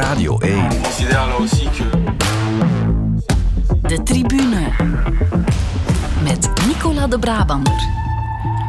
Radio 1. De tribune. Met Nicola de Brabander.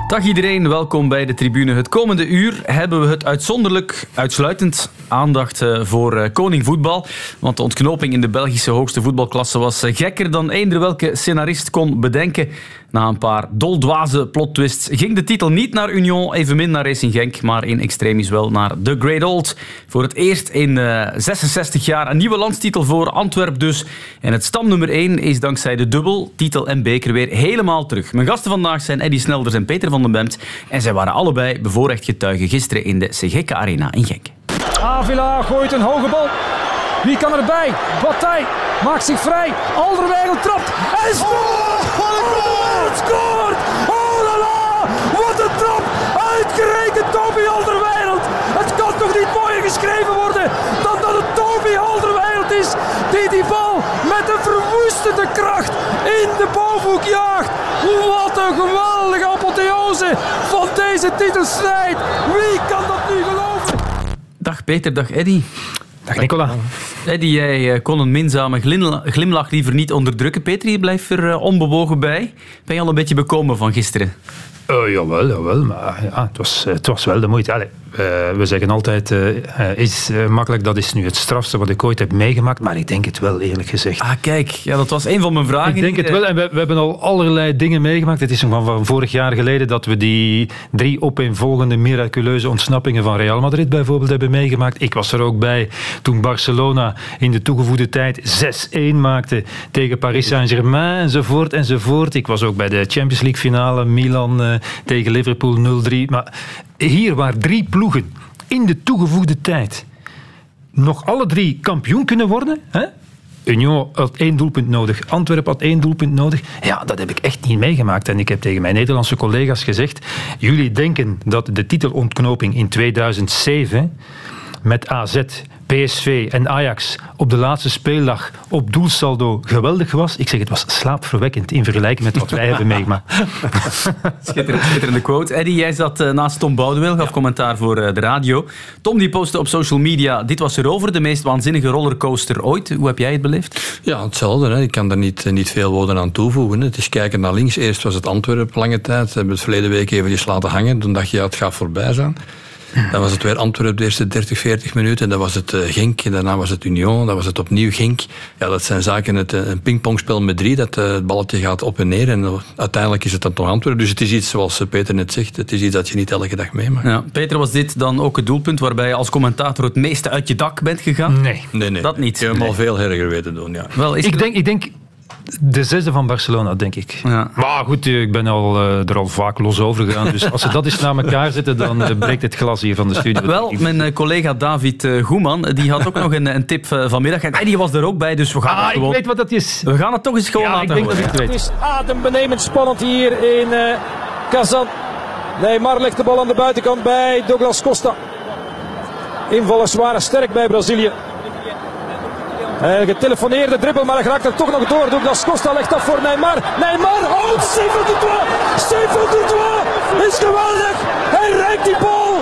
Dag iedereen, welkom bij de tribune. Het komende uur hebben we het uitzonderlijk, uitsluitend aandacht eh, voor eh, koning voetbal. Want de ontknoping in de Belgische hoogste voetbalklasse was eh, gekker dan eender welke scenarist kon bedenken. Na een paar doldwaze plot-twists ging de titel niet naar Union, evenmin naar Racing Genk, maar in extremis wel naar The Great Old. Voor het eerst in 66 jaar een nieuwe landstitel voor Antwerp dus. En het stamnummer 1 is dankzij de dubbel, titel en beker weer helemaal terug. Mijn gasten vandaag zijn Eddy Snelders en Peter van den Bemt. En zij waren allebei bevoorrecht getuigen gisteren in de Segeka Arena in Genk. Avila gooit een hoge bal. Wie kan erbij? Bataille maakt zich vrij. Alderweireld trapt en scoort! Oh, het scoort! Oh la la! Wat een trap! Uitgerekend Toby Alderweireld! Het kan toch niet mooier geschreven worden dan dat het Toby Alderweireld is die die bal met een verwoestende kracht in de bovenhoek jaagt. Wat een geweldige apotheose van deze titelstrijd! Wie kan dat nu geloven? Dag Peter, dag Eddy. Dag Nicola. Eddy, jij eh, kon een minzame glimlach liever niet onderdrukken. Peter, je blijft er eh, onbewogen bij. Ben je al een beetje bekomen van gisteren? Uh, jawel, jawel, maar ja, het, was, het was wel de moeite. We zeggen altijd, uh, is makkelijk, dat is nu het strafste wat ik ooit heb meegemaakt, maar ik denk het wel, eerlijk gezegd. Ah, kijk, ja, dat was een van mijn vragen. Ik denk het wel, en we, we, hebben al allerlei dingen meegemaakt. Het is nog van vorig jaar geleden dat we die drie opeenvolgende miraculeuze ontsnappingen van Real Madrid bijvoorbeeld hebben meegemaakt. Ik was er ook bij toen Barcelona in de toegevoegde tijd 6-1 maakte tegen Paris Saint-Germain enzovoort enzovoort. Ik was ook bij de Champions League finale Milan tegen Liverpool 0-3. Maar hier waar drie ploegen in de toegevoegde tijd nog alle drie kampioen kunnen worden. Hè? Union had één doelpunt nodig, Antwerpen had één doelpunt nodig. Ja, dat heb ik echt niet meegemaakt. En ik heb tegen mijn Nederlandse collega's gezegd: jullie denken dat de titelontknoping in 2007 met AZ PSV en Ajax op de laatste speeldag op doelsaldo geweldig was. Ik zeg, het was slaapverwekkend in vergelijking met wat wij hebben meegemaakt. Schitterend, schitterende quote. Eddie, jij zat eh, naast Tom Boudewil, gaf commentaar voor eh, de radio. Tom die postte op social media, dit was erover, de meest waanzinnige rollercoaster ooit. Hoe heb jij het beleefd? Ja, hetzelfde. Hè. Ik kan daar niet, niet veel woorden aan toevoegen. Het is kijken naar links. Eerst was het Antwerpen lange tijd. We hebben het verleden week even laten hangen. Toen dacht je, ja, het gaat voorbij zijn. Dan was het weer Antwerpen de eerste 30, 40 minuten. Dan was het uh, Genk. En daarna was het Union. Dan was het opnieuw Genk. Ja, dat zijn zaken. Het, eh, een pingpongspel met drie. Dat uh, het balletje gaat op en neer. En uiteindelijk is het dan toch Antwerpen. Dus het is iets zoals Peter net zegt. Het is iets dat je niet elke dag meemaakt. Ja, Peter, was dit dan ook het doelpunt waarbij je als commentator het meeste uit je dak bent gegaan? Nee. Nee, nee. Dat niet. Je hebt hem al veel erger weten doen, ja. Wel, is ik, denk, ik denk de zesde van Barcelona, denk ik. Ja. Maar goed, ik ben al, uh, er al vaak los over gegaan. Dus als ze dat eens naar elkaar zetten, dan uh, breekt het glas hier van de studio. Wel, mijn uh, collega David Goeman, die had ook nog een, een tip vanmiddag. En die was er ook bij, dus we gaan ah, het gewoon... ik weet wat dat is. We gaan het toch eens gewoon ja, laten ik denk dat ik het weet. Het is adembenemend spannend hier in Kazan. Neymar legt de bal aan de buitenkant bij Douglas Costa. Invallers waren sterk bij Brazilië. Een getelefoneerde dribbel, maar hij raakt er toch nog door. Douglas Costa legt af voor Neymar. Neymar, oh, Steven Dutois! Steven Dutois is geweldig! Hij rijdt die bal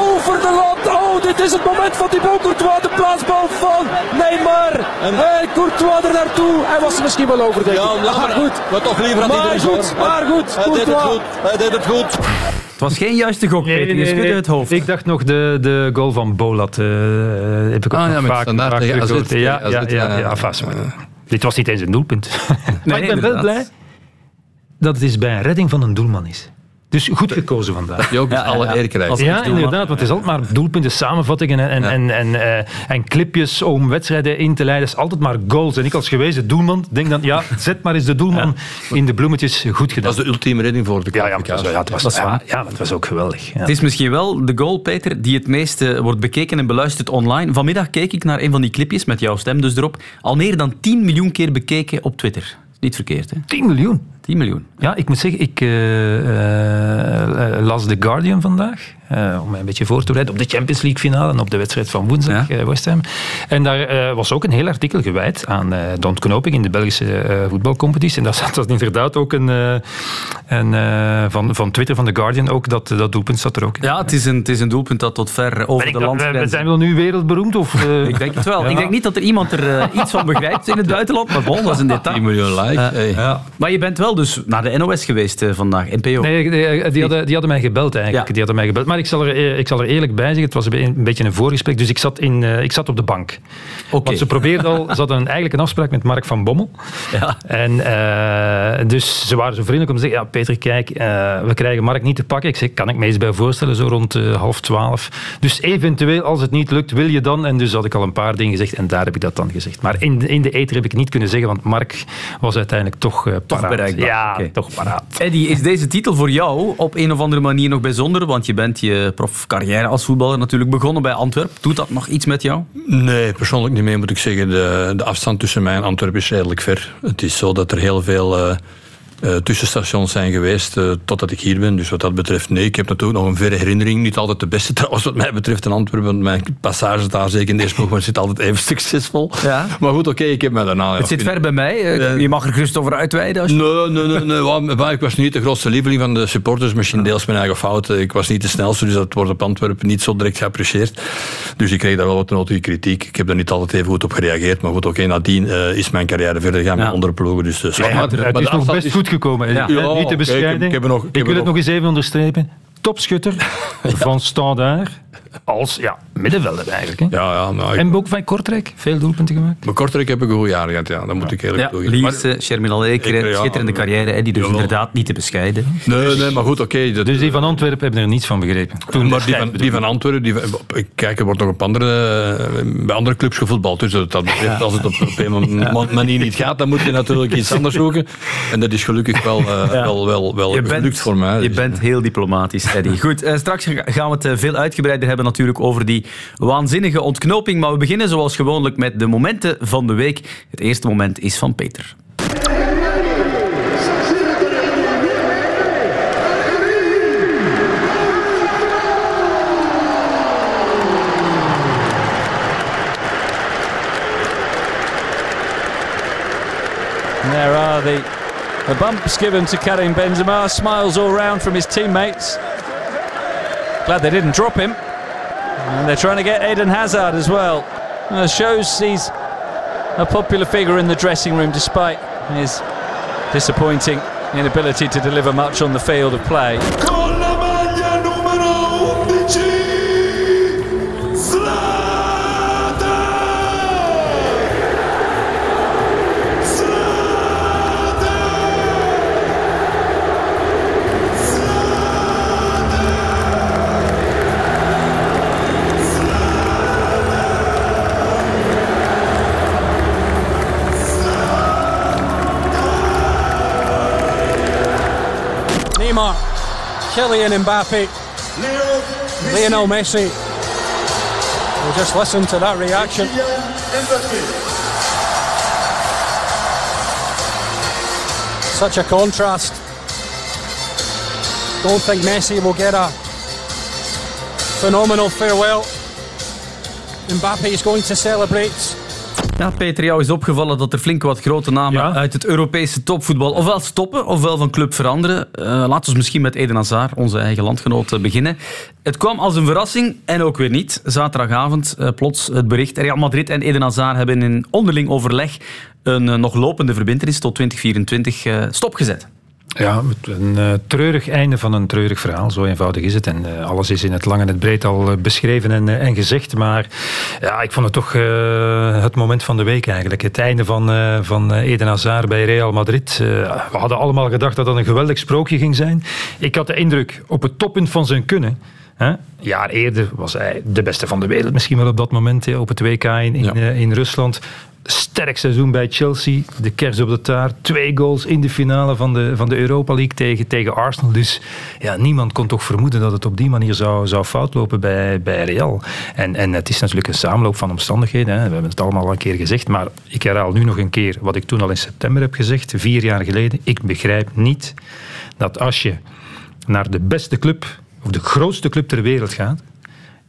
over de lat. Oh, dit is het moment van Thibaut Courtois, de plaatsbal van Neymar. En hey, Courtois er naartoe. Hij was er misschien wel over, denk ik. Ja, maar goed. Maar toch liever aan maar goed, maar goed, Hij deed het goed. Hij deed het goed. Het was geen juiste gok, Peter. Je schudde het hoofd. Ik dacht nog de, de goal van Bolat. Uh, heb ik ook ah, nog ja, met vaak, standaard vaak tegen Ja, ja, ja, ja, vast, maar Dit was niet eens een doelpunt. maar ik ben wel blij dat het eens bij een redding van een doelman is. Dus goed gekozen vandaag. Die ook Ja, alle ja, ja. eer krijgt. Ja, inderdaad, want het is altijd maar doelpunten, samenvattingen en, en, Ja. en, en, eh, en clipjes om wedstrijden in te leiden. Het is altijd maar goals. En ik als gewezen doelman denk dan, ja, zet maar eens de doelman in de bloemetjes. Goed gedaan. Dat is de ultieme redding voor de ja, ja, maar het was, ja, het was, Dat is ja, waar. ja, maar het was ook geweldig. Ja. Het is misschien wel de goal, Peter, die het meeste wordt bekeken en beluisterd online. Vanmiddag keek ik naar een van die clipjes, met jouw stem dus erop. Al meer dan 10 miljoen keer bekeken op Twitter. Niet verkeerd, hè? 10 miljoen. 10 miljoen. Ja, ik moet zeggen, ik uh, uh, las The Guardian vandaag. Uh, om mij een beetje voor te bereiden op de Champions League finale en op de wedstrijd van woensdag ja. West Ham. En daar was ook een heel artikel gewijd aan de ontknoping in de Belgische voetbalcompetitie. En daar zat dat inderdaad ook een, een van, van Twitter, van The Guardian, ook dat, dat doelpunt zat er ook in. Ja, het is een, het is een doelpunt dat tot ver over de land We zijn wel nu wereldberoemd? Of, ik denk het wel. Ja. Ik denk niet dat er iemand er iets van begrijpt in het buitenland, maar bon, dat is een detail. 10 miljoen like. Hey. Ja. Maar je bent wel dus naar de NOS geweest uh, vandaag, NPO. Nee, die, die, hadden, die hadden mij gebeld eigenlijk. Ja. Die hadden mij gebeld. Maar ik zal, er, ik zal er eerlijk bij zeggen, het was een, beetje een voorgesprek, dus ik zat, in, uh, ik zat op de bank. Okay. Want ze probeerden al, ze hadden eigenlijk een afspraak met Mark van Bommel. Ja. En uh, dus ze waren zo vriendelijk om te zeggen, ja Peter, kijk, we krijgen Mark niet te pakken. Ik zeg, kan ik me eens bij voorstellen, zo rond half twaalf. Dus eventueel, als het niet lukt, wil je dan? En dus had ik al een paar dingen gezegd en daar heb ik dat dan gezegd. Maar in, in de eter heb ik het niet kunnen zeggen, want Mark was uiteindelijk toch, uh, toch bereikbaar. Ja, okay. toch paraat. Eddie, is deze titel voor jou op een of andere manier nog bijzonder? Want je bent je profcarrière als voetballer natuurlijk begonnen bij Antwerpen. Doet dat nog iets met jou? Nee, persoonlijk niet meer moet ik zeggen. De, de afstand tussen mij en Antwerpen is redelijk ver. Het is zo dat er heel veel... Uh, uh, tussenstations zijn geweest uh, totdat ik hier ben. Dus wat dat betreft, nee. Ik heb natuurlijk nog een verre herinnering. Niet altijd de beste trouwens, wat mij betreft in Antwerpen. Want mijn passage daar, zeker in deze ploeg, maar zit altijd even succesvol. Ja. Maar goed, oké, okay, ik heb mij daarna... Het zit ver bij mij. Uh, je mag er gerust over uitweiden. Als je... Nee, nee, nee. nee maar ik was niet de grootste lieveling van de supporters. Misschien deels mijn eigen fout. Ik was niet de snelste, dus dat wordt op Antwerpen niet zo direct geapprecieerd. Dus ik kreeg daar wel wat nodige kritiek. Ik heb daar niet altijd even goed op gereageerd. Maar goed, oké, okay, nadien is mijn carrière verder gegaan ja. met andere ploegen. Dus, ja, maar, maar, het is nog best goed gekomen. Ja. Ja, niet te bescheiden. ik, ik, heb nog, ik, ik wil het nog eens even onderstrepen. Topschutter van Standaard als ja, middenvelder eigenlijk. Hè? Ja, ja, nou, ik... En ook van Kortrijk, veel doelpunten gemaakt. Maar Kortrijk heb ik een goed jaar gehad, ja. dat moet ik eerlijk ja, toegeven. Liefste, Shermin Eker, ja, schitterende carrière, hè, die dus jawel. inderdaad niet te bescheiden. Nee, nee, maar goed, oké. Okay, dus die van Antwerpen hebben er niets van begrepen. Toen maar die van, die van Antwerpen, die, ik kijk, er wordt nog op andere, bij andere clubs gevoetbald. Dus dat, betreft, als het op, op een manier niet gaat, dan moet je natuurlijk iets anders zoeken. En dat is gelukkig wel, uh, wel, wel, wel je gelukt bent, voor mij. Je dus. bent heel diplomatisch, Eddie. Goed, uh, straks gaan we het veel uitgebreider hebben natuurlijk over die waanzinnige ontknoping. Maar we beginnen zoals gewoonlijk met de momenten van de week. Het eerste moment is van Peter. There are the, the bumps given to Karim Benzema. Smiles all round from his teammates. Glad they didn't drop him. And they're trying to get Eden Hazard as well. Uh, shows he's a popular figure in the dressing room despite his disappointing inability to deliver much on the field of play. Kylian Mbappe, Lionel Messi. We'll just listen to that reaction. Such a contrast. Don't think Messi will get a phenomenal farewell. Mbappe is going to celebrate Ja, Peter, jou is opgevallen dat er flink wat grote namen ja. uit het Europese topvoetbal ofwel stoppen ofwel van club veranderen. Uh, laten we misschien met Eden Hazard, onze eigen landgenoot, beginnen. Het kwam als een verrassing en ook weer niet. Zaterdagavond uh, plots het bericht. Real Madrid en Eden Hazard hebben in onderling overleg een uh, nog lopende verbintenis tot 2024 stopgezet. Ja, een uh, treurig einde van een treurig verhaal. Zo eenvoudig is het. En uh, alles is in het lang en het breed al uh, beschreven en, en gezegd. Maar ja, ik vond het toch het moment van de week eigenlijk. Het einde van, van Eden Hazard bij Real Madrid. we hadden allemaal gedacht dat dat een geweldig sprookje ging zijn. Ik had de indruk, op het toppunt van zijn kunnen Hè? Een jaar eerder was hij de beste van de wereld misschien wel op dat moment hè, op het WK in, in, Ja. eh, in Rusland. Sterk seizoen bij Chelsea. De kers op de taart. Twee goals in de finale van de, van de Europa League tegen, tegen Arsenal. Dus ja, niemand kon toch vermoeden dat het op die manier zou, zou foutlopen bij, bij Real. En, en het is natuurlijk een samenloop van omstandigheden. Hè. We hebben het allemaal al een keer gezegd. Maar ik herhaal nu nog een keer wat ik toen al in september heb gezegd. Vier jaar geleden. Ik begrijp niet dat als je naar de beste club, of de grootste club ter wereld gaat,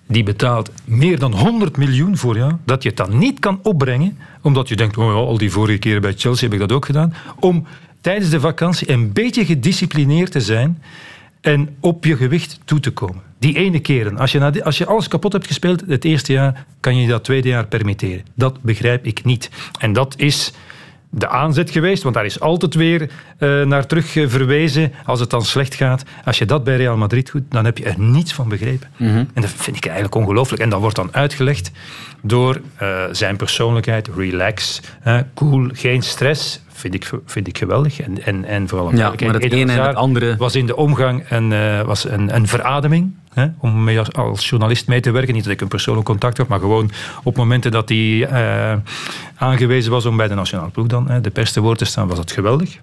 die betaalt meer dan 100 miljoen voor jou, dat je het dan niet kan opbrengen, omdat je denkt, oh ja, al die vorige keren bij Chelsea heb ik dat ook gedaan, om tijdens de vakantie een beetje gedisciplineerd te zijn en op je gewicht toe te komen. Die ene keren. Als je, als je alles kapot hebt gespeeld het eerste jaar, kan je dat tweede jaar permitteren. Dat begrijp ik niet. En dat is de aanzet geweest, want daar is altijd weer eh, naar terug eh, verwezen als het dan slecht gaat. Als je dat bij Real Madrid doet, dan heb je er niets van begrepen. En dat vind ik eigenlijk ongelooflijk. En dat wordt dan uitgelegd door eh, zijn persoonlijkheid, relax, cool, geen stress. Vind ik, vind ik geweldig. En, en, en vooral Ja, maar het ene en het andere- was in de omgang een, was een, een verademing. Hè, om als, journalist mee te werken. Niet dat ik een persoonlijk contact heb, maar gewoon op momenten dat hij eh, aangewezen was om bij de nationale ploeg dan hè, de pers te woord te staan, was dat geweldig.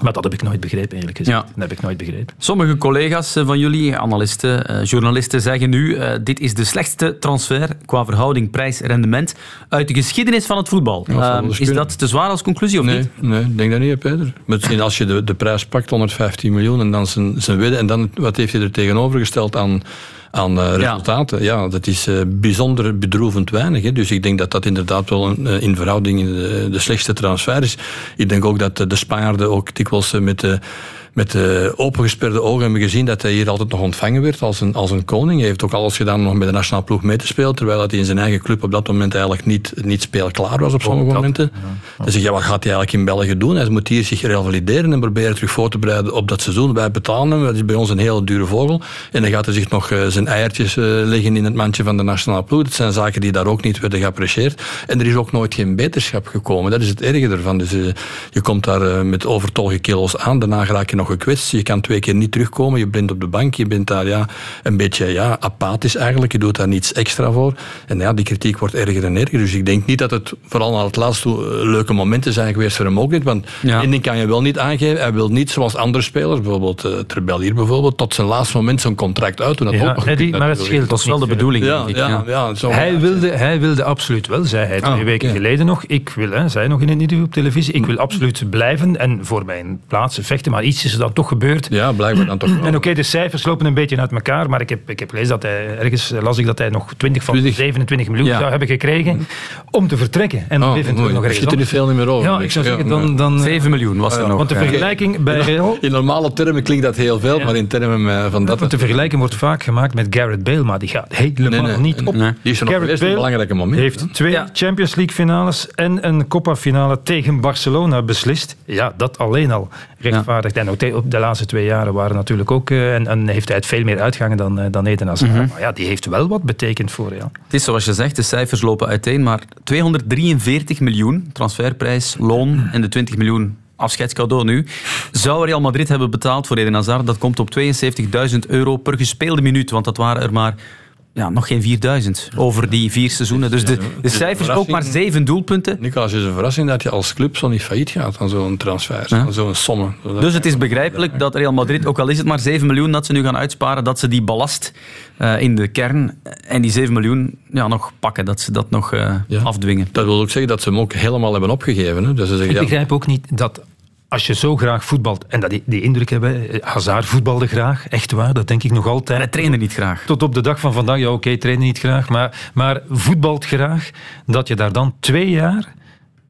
Maar dat heb ik nooit begrepen, eerlijk gezegd. Ja. Dat heb ik nooit begrepen. Sommige collega's eh, van jullie, analisten, eh, journalisten, zeggen nu: eh, dit is de slechtste transfer qua verhouding prijs-rendement uit de geschiedenis van het voetbal. Ja, is dat te zwaar als conclusie of Nee, niet? nee, ik denk dat niet, hè, Peter. Misschien als je de, de prijs pakt, 115 miljoen, en dan zijn, zijn wedden, en dan wat heeft hij er tegenovergesteld aan, aan eh, resultaten? Ja. dat is eh, bijzonder bedroevend weinig. Hè. Dus ik denk dat dat inderdaad wel een, eh, in verhouding de, de slechtste transfer is. Ik denk ook dat de Spanjaarden ook dikwijls met de met opengesperde ogen hebben gezien dat hij hier altijd nog ontvangen werd als een, als een koning. Hij heeft ook alles gedaan om nog met de nationale ploeg mee te spelen, terwijl hij in zijn eigen club op dat moment eigenlijk niet, niet speelklaar was op sommige dat, momenten. Dan zeg je, wat gaat hij eigenlijk in België doen? Hij moet hier zich revalideren en proberen terug voor te bereiden op dat seizoen. Wij betalen hem, dat is bij ons een hele dure vogel. En dan gaat hij zich nog eh, zijn eiertjes eh, leggen in het mandje van de nationale ploeg. Dat zijn zaken die daar ook niet werden geapprecieerd. En er is ook nooit geen beterschap gekomen. Dat is het erge ervan. Dus eh, je komt daar met overtollige kilo's aan, daarna raak je nog gekwetst. Je kan twee keer niet terugkomen, je bent op de bank, je bent daar ja, een beetje ja, apathisch eigenlijk. Je doet daar niets extra voor. En ja, die kritiek wordt erger en erger. Dus ik denk niet dat het vooral naar het laatste toe, eh, leuke momenten zijn geweest voor hem ook niet. Want Ja. één ding kan je wel niet aangeven. Hij wil niet zoals andere spelers, bijvoorbeeld uh, Trebel hier bijvoorbeeld, tot zijn laatste moment zijn contract uit doen. Ja, ook nog Eddie, maar het scheelt Dat is wel de bedoeling, Ja, ik. ja, ja. zo Hij wilde, hij wilde absoluut wel, zei hij twee Ah, weken oké. geleden nog. Ik wil, hè, zei nog in een interview op televisie, ik wil absoluut blijven en voor mijn plaats vechten. Maar iets is er dan toch gebeurd. Ja, blijkbaar dan toch wel. En oké, de cijfers lopen een beetje uit elkaar, maar ik heb, ik heb gelezen dat hij, ergens las ik dat hij nog 20 van 20. 27 miljoen Ja. zou hebben gekregen om te vertrekken. En Oh, eventueel nog Er ergens zit er anders. veel niet meer over. Ja, ik zou zeggen, dan... dan 7 miljoen was er nog. want de ja. vergelijking bij Real... In normale termen klinkt dat heel veel, Ja. maar in termen eh, van dat... Want de vergelijking wordt vaak gemaakt met Gareth Bale, maar die gaat helemaal Nee, nee, niet nee, op. nee. Die is er nog Bale belangrijke momenten. heeft twee Ja. Champions League finales en een Copa finale tegen Barcelona beslist. Ja, dat alleen al rechtvaardigt. En ook de, op de laatste twee jaren waren natuurlijk ook... eh, en, en heeft hij het veel meer uitgangen dan, eh, dan Eden Hazard. Maar ja, die heeft wel wat betekend voor Real. Het is zoals je zegt, de cijfers lopen uiteen, maar 243 miljoen transferprijs, loon en de 20 miljoen afscheidscadeau nu, zou Real Madrid hebben betaald voor Eden Hazard. Dat komt op 72.000 euro per gespeelde minuut, want dat waren er maar ja, nog geen 4000 over die vier seizoenen. Dus de, de cijfers ook maar zeven doelpunten. Nicolas, het is een verrassing dat je als club zo niet failliet gaat aan zo'n transfer, Ja. aan zo'n sommen. Dus het is begrijpelijk dat Real Madrid, ook al is het maar 7 miljoen dat ze nu gaan uitsparen, dat ze die ballast eh, in de kern en die 7 miljoen ja, nog pakken, dat ze dat nog eh, Ja. afdwingen. Dat wil ook zeggen dat ze hem ook helemaal hebben opgegeven. Hè? Dus ze zeggen, Ik ja, begrijp ook niet dat als je zo graag voetbalt, en dat die, die indruk hebben, eh, Hazard voetbalde graag, echt waar, dat denk ik nog altijd. En hij trainde niet graag. Tot op de dag van vandaag, ja oké, trainen niet graag, maar, maar voetbalt graag, dat je daar dan twee jaar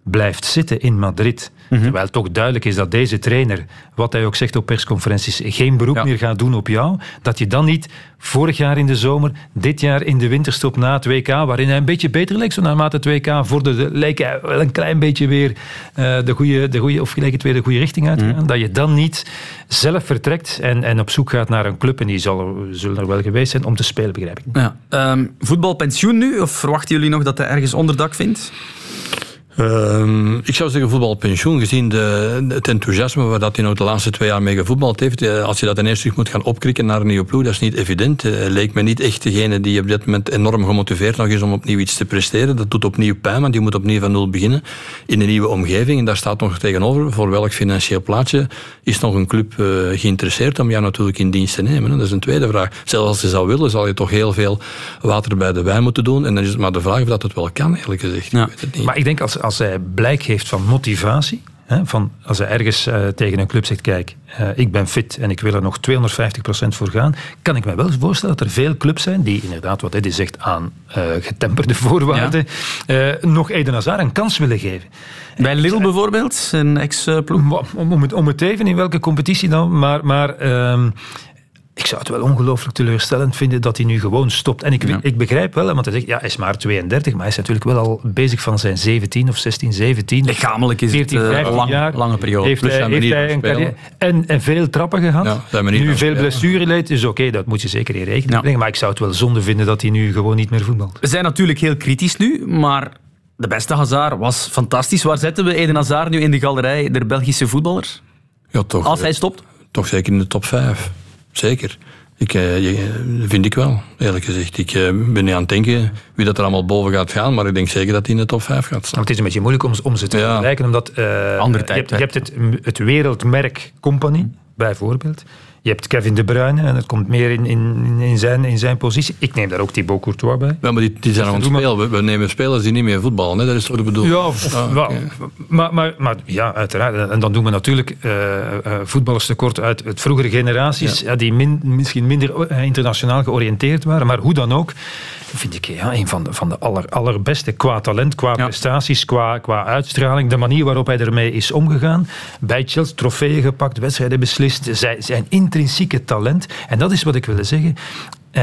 blijft zitten in Madrid. Mhm. Terwijl toch duidelijk is dat deze trainer, wat hij ook zegt op persconferenties, geen beroep Ja. meer gaat doen op jou. Dat je dan niet vorig jaar in de zomer, dit jaar in de winterstop na het WK, waarin hij een beetje beter leek, zo naarmate het WK vorderde, leek hij wel een klein beetje weer eh, de goede, de goede, of leek het weer de goede richting uit gaan. Dat je dan niet zelf vertrekt en, en op zoek gaat naar een club, en die zal, zullen er wel geweest zijn, om te spelen, begrijp ik. Ja. Ehm, voetbalpensioen nu? Of verwachten jullie nog dat hij ergens onderdak vindt? Ehm, ik zou zeggen voetbalpensioen, gezien de, het enthousiasme waar dat hij nou de laatste twee jaar mee gevoetbald heeft. Eh, Als je dat ineens terug moet gaan opkrikken naar een nieuwe ploeg, dat is niet evident. Eh, leek me niet echt degene die op dit moment enorm gemotiveerd nog is om opnieuw iets te presteren. Dat doet opnieuw pijn, want die moet opnieuw van nul beginnen in een nieuwe omgeving. En daar staat nog tegenover, voor welk financieel plaatje is nog een club eh, geïnteresseerd om jou natuurlijk in dienst te nemen. hè? Dat is een tweede vraag. Zelfs als je zou willen, zal je toch heel veel water bij de wijn moeten doen. En dan is het maar de vraag of dat het wel kan, eerlijk gezegd. Ja. Ik weet het niet. Maar ik denk als, als hij blijk heeft van motivatie, hè, van als hij ergens eh, tegen een club zegt, kijk, eh, ik ben fit en ik wil er nog 250% voor gaan, kan ik me wel voorstellen dat er veel clubs zijn die inderdaad, wat Eddie zegt, aan eh, getemperde voorwaarden, nog Eden Hazard een kans willen geven. Bij Lille bijvoorbeeld, een ex-ploeg. Om, om, om het, om het even in welke competitie dan, maar, maar ehm, ik zou het wel ongelooflijk teleurstellend vinden dat hij nu gewoon stopt. En ik, Ja. ik begrijp wel, hè, want hij zegt, ja, hij is maar 32, maar hij is natuurlijk wel al bezig van zijn 17 of 16, 17. Lichamelijk is 14, het eh, 15 lang, jaar. lange periode. Heeft Plus hij, heeft hij een carrière en, en veel trappen gehad. Ja, nu veel spelen. blessureleed, dus oké, dat moet je zeker in rekening Ja. brengen. Maar ik zou het wel zonde vinden dat hij nu gewoon niet meer voetbalt. We zijn natuurlijk heel kritisch nu, maar de beste Hazard was fantastisch. Waar zetten we Eden Hazard nu in de galerij der Belgische voetballers? Ja, toch, Als hij stopt? toch zeker in de top 5. Zeker. Ik, eh, je- vind ik wel, eerlijk gezegd. Ik eh, ben niet aan het denken wie dat er allemaal boven gaat gaan, maar ik denk zeker dat hij in de top 5 gaat staan. Want het is een beetje moeilijk om, om ze te Ja. vergelijken, omdat eh, Andere je hebt, je tijd, hebt het, het wereldmerk Company, bijvoorbeeld. Je hebt Kevin De Bruyne en dat komt meer in, in, in, zijn, in zijn positie. Ik neem daar ook Thibaut Courtois bij. Ja, maar die, die zijn aan het spelen. We, we nemen spelers die niet meer voetballen. Hè? Dat is toch de bedoeling? Ja, of- Ah, maar, maar, maar ja, uiteraard. En dan doen we natuurlijk eh, voetballers tekort uit, uit vroegere generaties, ja. die min- misschien minder eh, internationaal georiënteerd waren. Maar hoe dan ook, vind ik ja, een van de, van de aller, allerbeste qua talent, qua Ja. prestaties, qua, qua uitstraling. De manier waarop hij ermee is omgegaan. Bij Chelsea trofeeën gepakt, wedstrijden beslist. Zijn, zijn intrinsieke talent. En dat is wat ik wilde zeggen. Eh,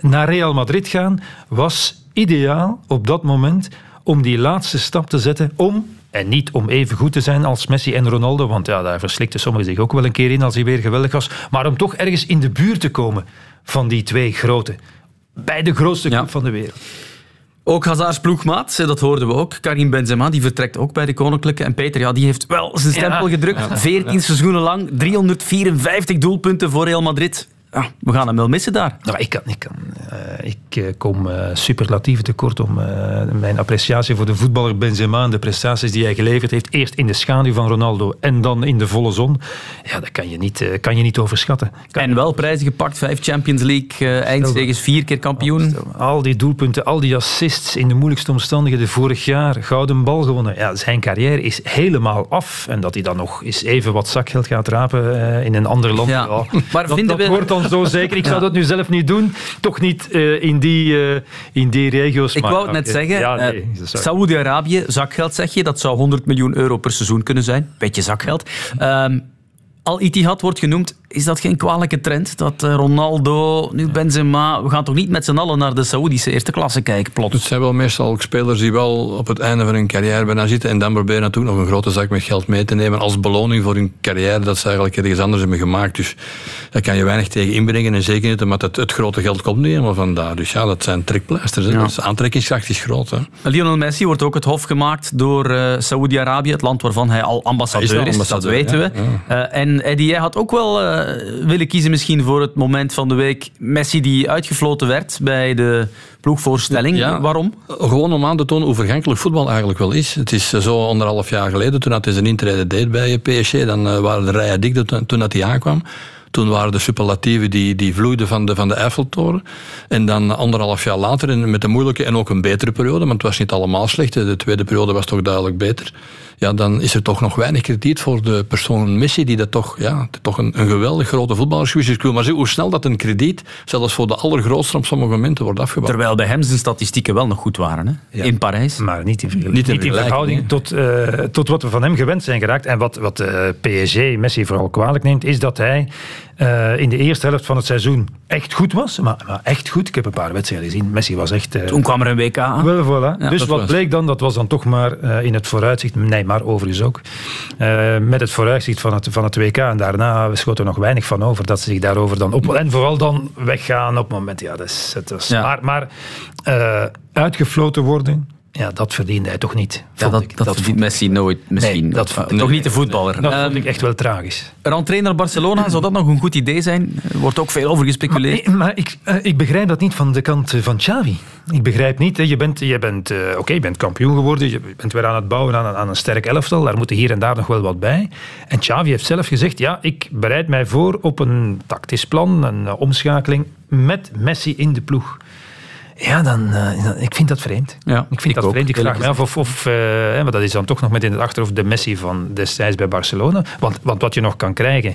naar Real Madrid gaan was ideaal op dat moment om die laatste stap te zetten om, en niet om even goed te zijn als Messi en Ronaldo, want ja, daar verslikte sommigen zich ook wel een keer in als hij weer geweldig was, maar om toch ergens in de buurt te komen van die twee grote. Bij de grootste club Ja. van de wereld. Ook Hazards ploegmaat, dat hoorden we ook. Karim Benzema, die vertrekt ook bij de Koninklijke. En Peter, ja, die heeft wel zijn stempel Ja. gedrukt. 14 seizoenen lang, 354 doelpunten voor Real Madrid. Ja, we gaan hem wel missen daar. Nou, ik kan, ik, kan, eh, ik eh, kom eh, superlatieven tekort om eh, mijn appreciatie voor de voetballer Benzema en de prestaties die hij geleverd heeft. Eerst in de schaduw van Ronaldo en dan in de volle zon. Ja, dat kan je niet, eh, kan je niet overschatten. Kan En wel prijzen gepakt, vijf Champions League, eindstegens, vier keer kampioen. Al die doelpunten, al die assists in de moeilijkste omstandigheden. Vorig jaar gouden bal gewonnen. Ja, zijn carrière is helemaal af. En dat hij dan nog eens even wat zakgeld gaat rapen eh, in een ander land. Ja. ja, Maar dat, vinden dat we- wordt dan zo zeker. Ik zou dat nu zelf niet doen. Toch niet eh, in, die, eh, in die regio's. Ik maar- wou het net zeggen, Ja, eh, nee, Saoedi-Arabië, zakgeld zeg je, dat zou 100 miljoen euro per seizoen kunnen zijn. Beetje zakgeld. Ehm, Al Ittihad wordt genoemd. Is dat geen kwalijke trend? Dat eh, Ronaldo, nu Benzema... We gaan toch niet met z'n allen naar de Saoedische eerste klasse kijken, Het plots? zijn wel meestal ook spelers die wel op het einde van hun carrière bijna zitten en dan proberen natuurlijk nog een grote zak met geld mee te nemen als beloning voor hun carrière dat ze eigenlijk ergens anders hebben gemaakt. Dus daar kan je weinig tegen inbrengen en zeker niet omdat het, het grote geld komt niet helemaal vandaar. Dus ja, dat zijn trekpleisters. Ja. Dus aantrekkingskracht is groot. Hè. Lionel Messi wordt ook het hof gemaakt door eh Saoedi-Arabië, het land waarvan hij al ambassadeur Hij is, dat weten we. ja, Eh, en Eddie, jij had ook wel willen kiezen misschien voor het moment van de week Messi die uitgefloten werd bij de ploegvoorstelling. Ja. Waarom? Gewoon om aan te tonen hoe vergankelijk voetbal eigenlijk wel is. Het is zo anderhalf jaar geleden, toen hij zijn intrede deed bij PSG, dan eh, waren de rijen dik toen, toen dat hij aankwam. Toen waren de superlatieven die, die vloeiden van de, van de Eiffeltoren. En dan anderhalf jaar later, en met een moeilijke en ook een betere periode, want het was niet allemaal slecht, de tweede periode was toch duidelijk beter. Ja, dan is er toch nog weinig krediet voor de persoon Messi, die dat toch, ja, toch een, een geweldig grote voetballer is geweest. Ik wil maar zeggen hoe snel dat een krediet, zelfs voor de allergrootste op sommige momenten, wordt afgebouwd. Terwijl bij hem zijn statistieken wel nog goed waren, hè? Ja. in Parijs. Maar niet in, vergelijking- Niet in niet in vergelijking, verhouding tot, eh, tot wat we van hem gewend zijn geraakt. En wat, wat eh, PSG Messi vooral kwalijk neemt, is dat hij eh, in de eerste helft van het seizoen echt goed was. Maar, maar echt goed. Ik heb een paar wedstrijden gezien. Messi was echt... eh, Toen kwam er een WK aan. wel, voilà. Ja, dus wat was- bleek dan? Dat was dan toch maar eh, in het vooruitzicht. Nee, maar overigens ook. met het vooruitzicht van het, van het WK. En daarna schoot er nog weinig van over. Dat ze zich daarover dan op... En vooral dan weggaan op het moment. Ja, dat is... Dat is Ja. Maar, maar uitgefloten worden... Ja, dat verdiende hij toch niet. Ja, dat, ik. dat, verdient. Messi nooit misschien. Nee, dat Toch niet de voetballer. Dat Ehm, vond ik echt wel tragisch. Randtrainer Barcelona, zou dat nog een goed idee zijn? Er wordt ook veel over gespeculeerd. Maar, maar ik, eh, ik begrijp dat niet van de kant eh, van Xavi. Ik begrijp niet, hè. je bent, je bent, eh, oké, je bent kampioen geworden, je bent weer aan het bouwen aan, een- aan een sterk elftal, daar moet hier en daar nog wel wat bij. En Xavi heeft zelf gezegd, ja, ik bereid mij voor op een tactisch plan, een omschakeling met Messi in de ploeg. Ja, dan, eh, ik vind dat vreemd. Ja, ik vind ik dat ook, vreemd. Ik vraag me af of, of eh, maar dat is dan toch nog met in het achterhoofd de Messi van destijds bij Barcelona. Want, want wat je nog kan krijgen,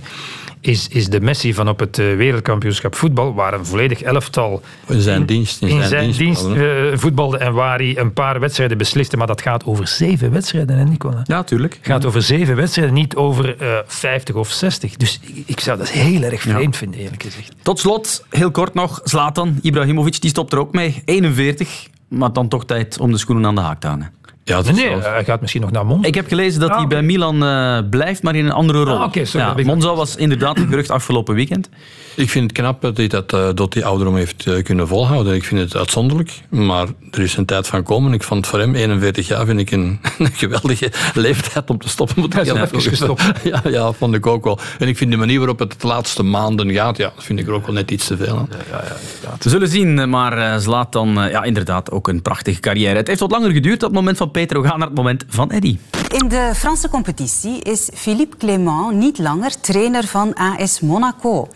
is, is de Messi van op het eh, wereldkampioenschap voetbal, waar een volledig elftal In zijn dienst. in zijn dienst eh, voetbalde en waar hij een paar wedstrijden besliste. Maar dat gaat over zeven wedstrijden, hè, Nicola? Ja, tuurlijk. Het gaat over zeven wedstrijden, niet over eh 50 of 60. Dus ik, ik zou dat heel erg vreemd vinden, eerlijk gezegd. Tot slot, heel kort nog, Zlatan Ibrahimovic, die stopt er ook mee. 41, maar dan toch tijd om de schoenen aan de haak te hangen. Ja, dat is Nee, hij gaat misschien nog naar Mond. Ik heb gelezen dat Ah, hij oké. bij Milan eh, blijft, maar in een andere rol. Ah, sorry, ja, dat Monza was inderdaad een gerucht afgelopen weekend. Ik vind het knap dat hij dat eh, tot die ouderdom heeft eh, kunnen volhouden. Ik vind het uitzonderlijk, maar er is een tijd van komen. Ik vond het voor hem, 41 jaar, vind ik een, een geweldige leeftijd om te stoppen. Moet ik zeggen. gestopt. Ja, ja, vond ik ook wel. En ik vind de manier waarop het de laatste maanden gaat, ja, dat vind ik er ook wel net iets te veel aan. We zullen zien, maar eh, Zlatan, ja, inderdaad, ook een prachtige carrière. Het heeft wat langer geduurd, dat moment van We gaan naar het moment van Eddy. In de Franse competitie is Philippe Clément niet langer trainer van AS Monaco.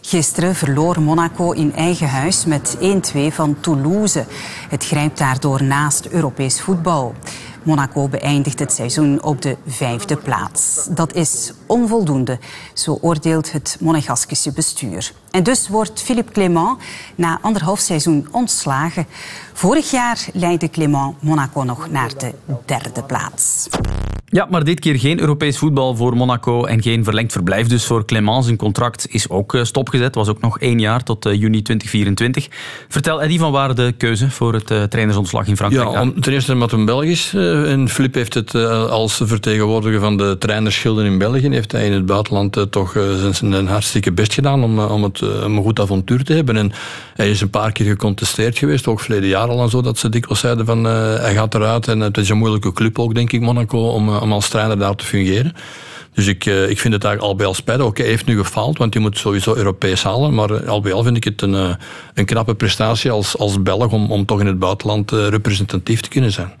Gisteren verloor Monaco in eigen huis met 1-2 van Toulouse. Het grijpt daardoor naast Europees voetbal. Monaco beëindigt het seizoen op de vijfde plaats. Dat is onvoldoende, zo oordeelt het Monegaskische bestuur. En dus wordt Philippe Clément na anderhalf seizoen ontslagen. Vorig jaar leidde Clément Monaco nog naar de derde plaats. Ja, maar dit keer geen Europees voetbal voor Monaco en geen verlengd verblijf. Dus voor Clément zijn contract is ook eh, stopgezet. Was ook nog één jaar tot eh, juni 2024. Vertel Eddy van waar de keuze voor het eh, trainersontslag in Frankrijk Ja, om, ten eerste omdat hij Belgisch en Filip heeft het als vertegenwoordiger van de trainerschilden in België, heeft hij in het buitenland toch zijn, zijn hartstikke best gedaan om, om, het, om een goed avontuur te hebben. En hij is een paar keer gecontesteerd geweest, ook verleden jaar al en zo, dat ze dikwijls zeiden van hij gaat eruit en het is een moeilijke club ook, denk ik, Monaco, om, om als trainer daar te fungeren. Dus ik, uh, ik vind het eigenlijk al bij al spijtig. Oké, heeft nu gefaald, want hij moet sowieso Europees halen. Maar al bij al vind ik het een, uh, een knappe prestatie als, als Belg om, om toch in het buitenland representatief te kunnen zijn.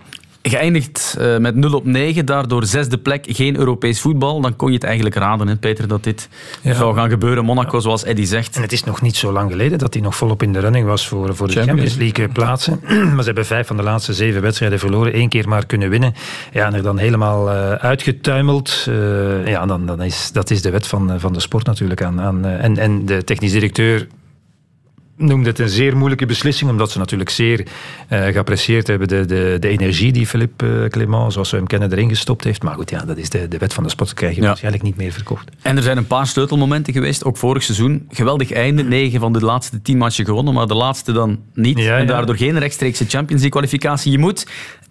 Geëindigd uh, met 0 op 9, daardoor zesde plek, geen Europees voetbal. Dan kon je het eigenlijk raden, hè, Peter, dat dit ja. zou gaan gebeuren. Monaco, zoals Eddy zegt. En het is nog niet zo lang geleden dat hij nog volop in de running was voor, voor de Champions, Champions League plaatsen. maar ze hebben vijf van de laatste zeven wedstrijden verloren. Eén keer maar kunnen winnen. Ja, en er dan helemaal uh, uitgetuimeld. Uh, ja, dan, dan is, dat is de wet van, van de sport natuurlijk. Aan, aan, en, en de technisch directeur noemde het een zeer moeilijke beslissing, omdat ze natuurlijk zeer uh, geapprecieerd hebben de, de, de energie die Philippe uh, Clément, zoals we hem kennen, erin gestopt heeft. Maar goed, ja, dat is de, de wet van de sport, krijg je ja. waarschijnlijk niet meer verkocht. En er zijn een paar sleutelmomenten geweest, ook vorig seizoen. Geweldig einde, negen van de laatste tien matchen gewonnen, maar de laatste dan niet. Ja, en daardoor geen rechtstreekse Champions League kwalificatie. Je moet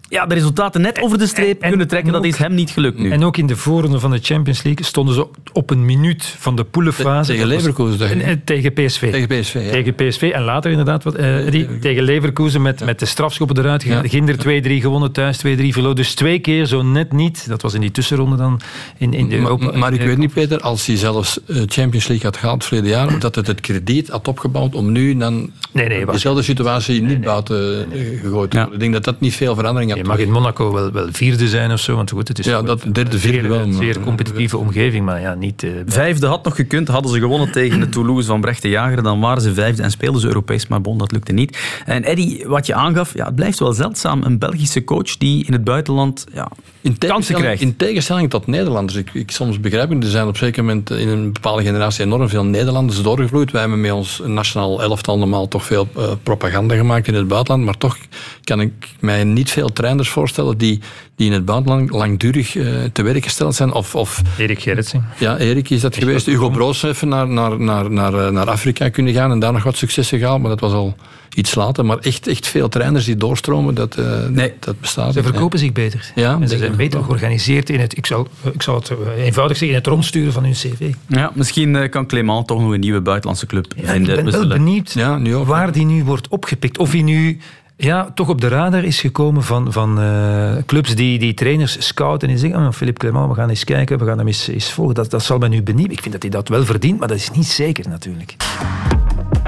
ja, de resultaten net over de streep en, kunnen trekken. En ook, dat is hem niet gelukt nu. En ook in de voorronde van de Champions League stonden ze op een minuut van de poelenfase. Tegen Leverkusen. En, tegen PSV. Tegen PSV, ja. Tegen PSV. En later inderdaad, wat, uh, die, tegen Leverkusen met, ja. met de strafschoppen eruit gegaan. Ja. Ginder 2-3 gewonnen, thuis 2-3 verloren. Dus twee keer zo net niet. Dat was in die tussenronde dan. In, in de maar, Europa, maar ik weet niet, Peter, als hij zelfs Champions League had gehaald verleden jaar, dat het het krediet had opgebouwd om nu dan nee, nee, dezelfde situatie niet nee, buiten nee. gegooid te worden. Ik denk dat dat niet veel verandering had. Je mag in Monaco wel, wel vierde zijn of zo. Want goed, het is ja, dat derde, vierde wel. Een zeer competitieve omgeving, maar ja, niet... Uh, vijfde had nog gekund. Hadden ze gewonnen tegen de Toulouse van Brecht de Jager, dan waren ze vijfde en speelden ze Europees, maar bon, dat lukte niet. En Eddy, wat je aangaf, ja, het blijft wel zeldzaam. Een Belgische coach die in het buitenland ja, in kansen krijgt. In tegenstelling tot Nederlanders. Ik, ik soms begrijp ik, er zijn op een zeker moment in een bepaalde generatie enorm veel Nederlanders doorgevloeid. Wij hebben met ons nationaal elftal normaal toch veel uh, propaganda gemaakt in het buitenland, maar toch kan ik mij niet veel trainers voorstellen die, die in het buitenland langdurig uh, te werk gesteld zijn. Of, of, Erik Gerritsen. Ja, Erik is dat geweest. Hugo Broos even naar, naar, naar, naar, naar Afrika kunnen gaan en daar nog wat successen gehaald, maar dat was al iets later. Maar echt, echt veel trainers die doorstromen, dat, uh, nee. dat bestaat. Ze verkopen zich beter. Ja, en ze zijn beter georganiseerd in het, ik zal, ik zal het eenvoudig zeggen, in het rondsturen van hun cv. Ja, misschien kan Clément toch nog een nieuwe buitenlandse club ja, in de, Ik ben wel benieuwd ja, nu ook, waar die nu wordt opgepikt. Of hij nu ja, toch op de radar is gekomen van, van uh, clubs die, die trainers scouten en zeggen, oh, Philippe Clement, we gaan eens kijken, we gaan hem eens, eens volgen. Dat, dat zal mij nu benieuwen. Ik vind dat hij dat wel verdient, maar dat is niet zeker natuurlijk.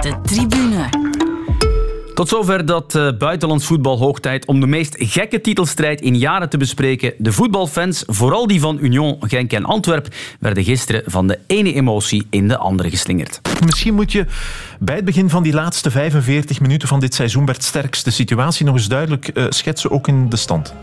De tribune. Tot zover dat uh, buitenlands voetbal hoog tijd om de meest gekke titelstrijd in jaren te bespreken. De voetbalfans, vooral die van Union, Genk en Antwerp, werden gisteren van de ene emotie in de andere geslingerd. Misschien moet je bij het begin van die laatste 45 minuten van dit seizoen Bert Sterks de situatie nog eens duidelijk uh, schetsen, ook in de stand.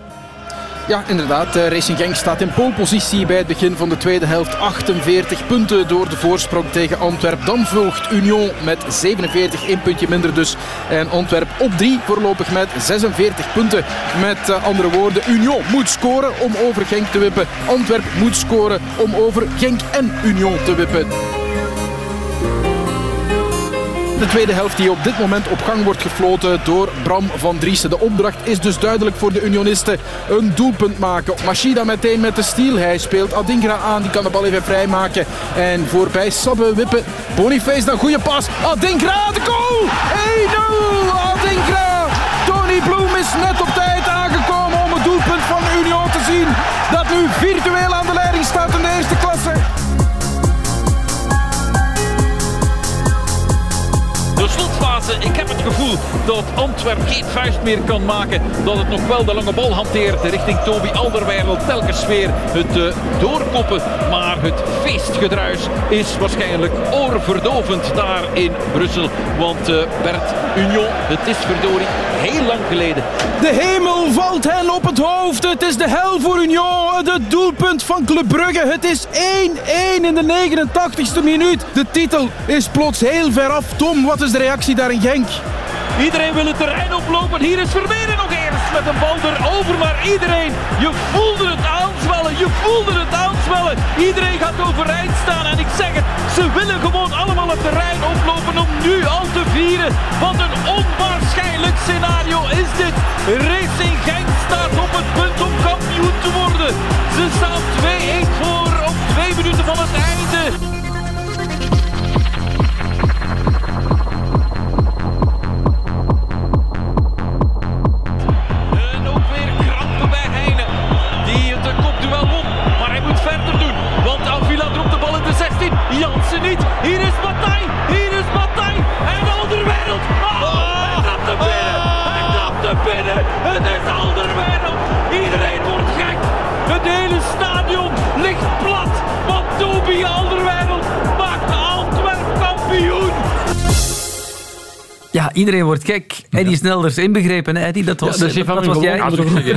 Ja, inderdaad. Eh, Racing Genk staat in polepositie bij het begin van de tweede helft. 48 punten door de voorsprong tegen Antwerp. Dan volgt Union met 47, één puntje minder dus. En Antwerp op 3 voorlopig met 46 punten. Met uh, andere woorden, Union moet scoren om over Genk te wippen. Antwerp moet scoren om over Genk en Union te wippen. De tweede helft die op dit moment op gang wordt gefloten door Bram van Driessen. De opdracht is dus duidelijk voor de Unionisten. Een doelpunt maken. Machida meteen met de stiel. Hij speelt Adingra aan. Die kan de bal even vrijmaken. En voorbij Sabbe wippen. Boniface dan goede pas. Adingra de goal! 1-0! Adingra! Tony Bloem is net op tijd aangekomen om het doelpunt van Union te zien. Dat nu virtueel aan Ik heb het gevoel dat Antwerp geen vuist meer kan maken. Dat het nog wel de lange bal hanteert richting Toby Alderweireld. Telkens weer het uh, doorkoppen. Maar het feestgedruis is waarschijnlijk oorverdovend daar in Brussel. Want uh, Bert Union, het is verdorie heel lang geleden. De hemel valt hen op het hoofd. Het is de hel voor Union. Het doelpunt van Club Brugge. Het is 1-1 in de 89ste minuut. De titel is plots heel ver af. Tom, wat is de reactie daar in Genk? Iedereen wil het terrein oplopen. Hier is Vermeeren nog eerst met een bal erover. Maar iedereen, je voelde het aanzwellen. Je voelde het aanzwellen. Iedereen gaat overeind staan. En ik zeg het, ze willen gewoon allemaal het terrein oplopen om nu al te vieren. Wat een onwaarschijnlijk scenario is dit. Racing Genk staat op het punt om kampioen te worden. Ze staan 2-1 voor op twee minuten van het einde. Het Alderwereld. Iedereen wordt gek. Het hele stadion ligt plat. Want Toby iedereen wordt gek. Eddie Snelders inbegrepen. Eddie, dat was, ja, dat, dat was jij.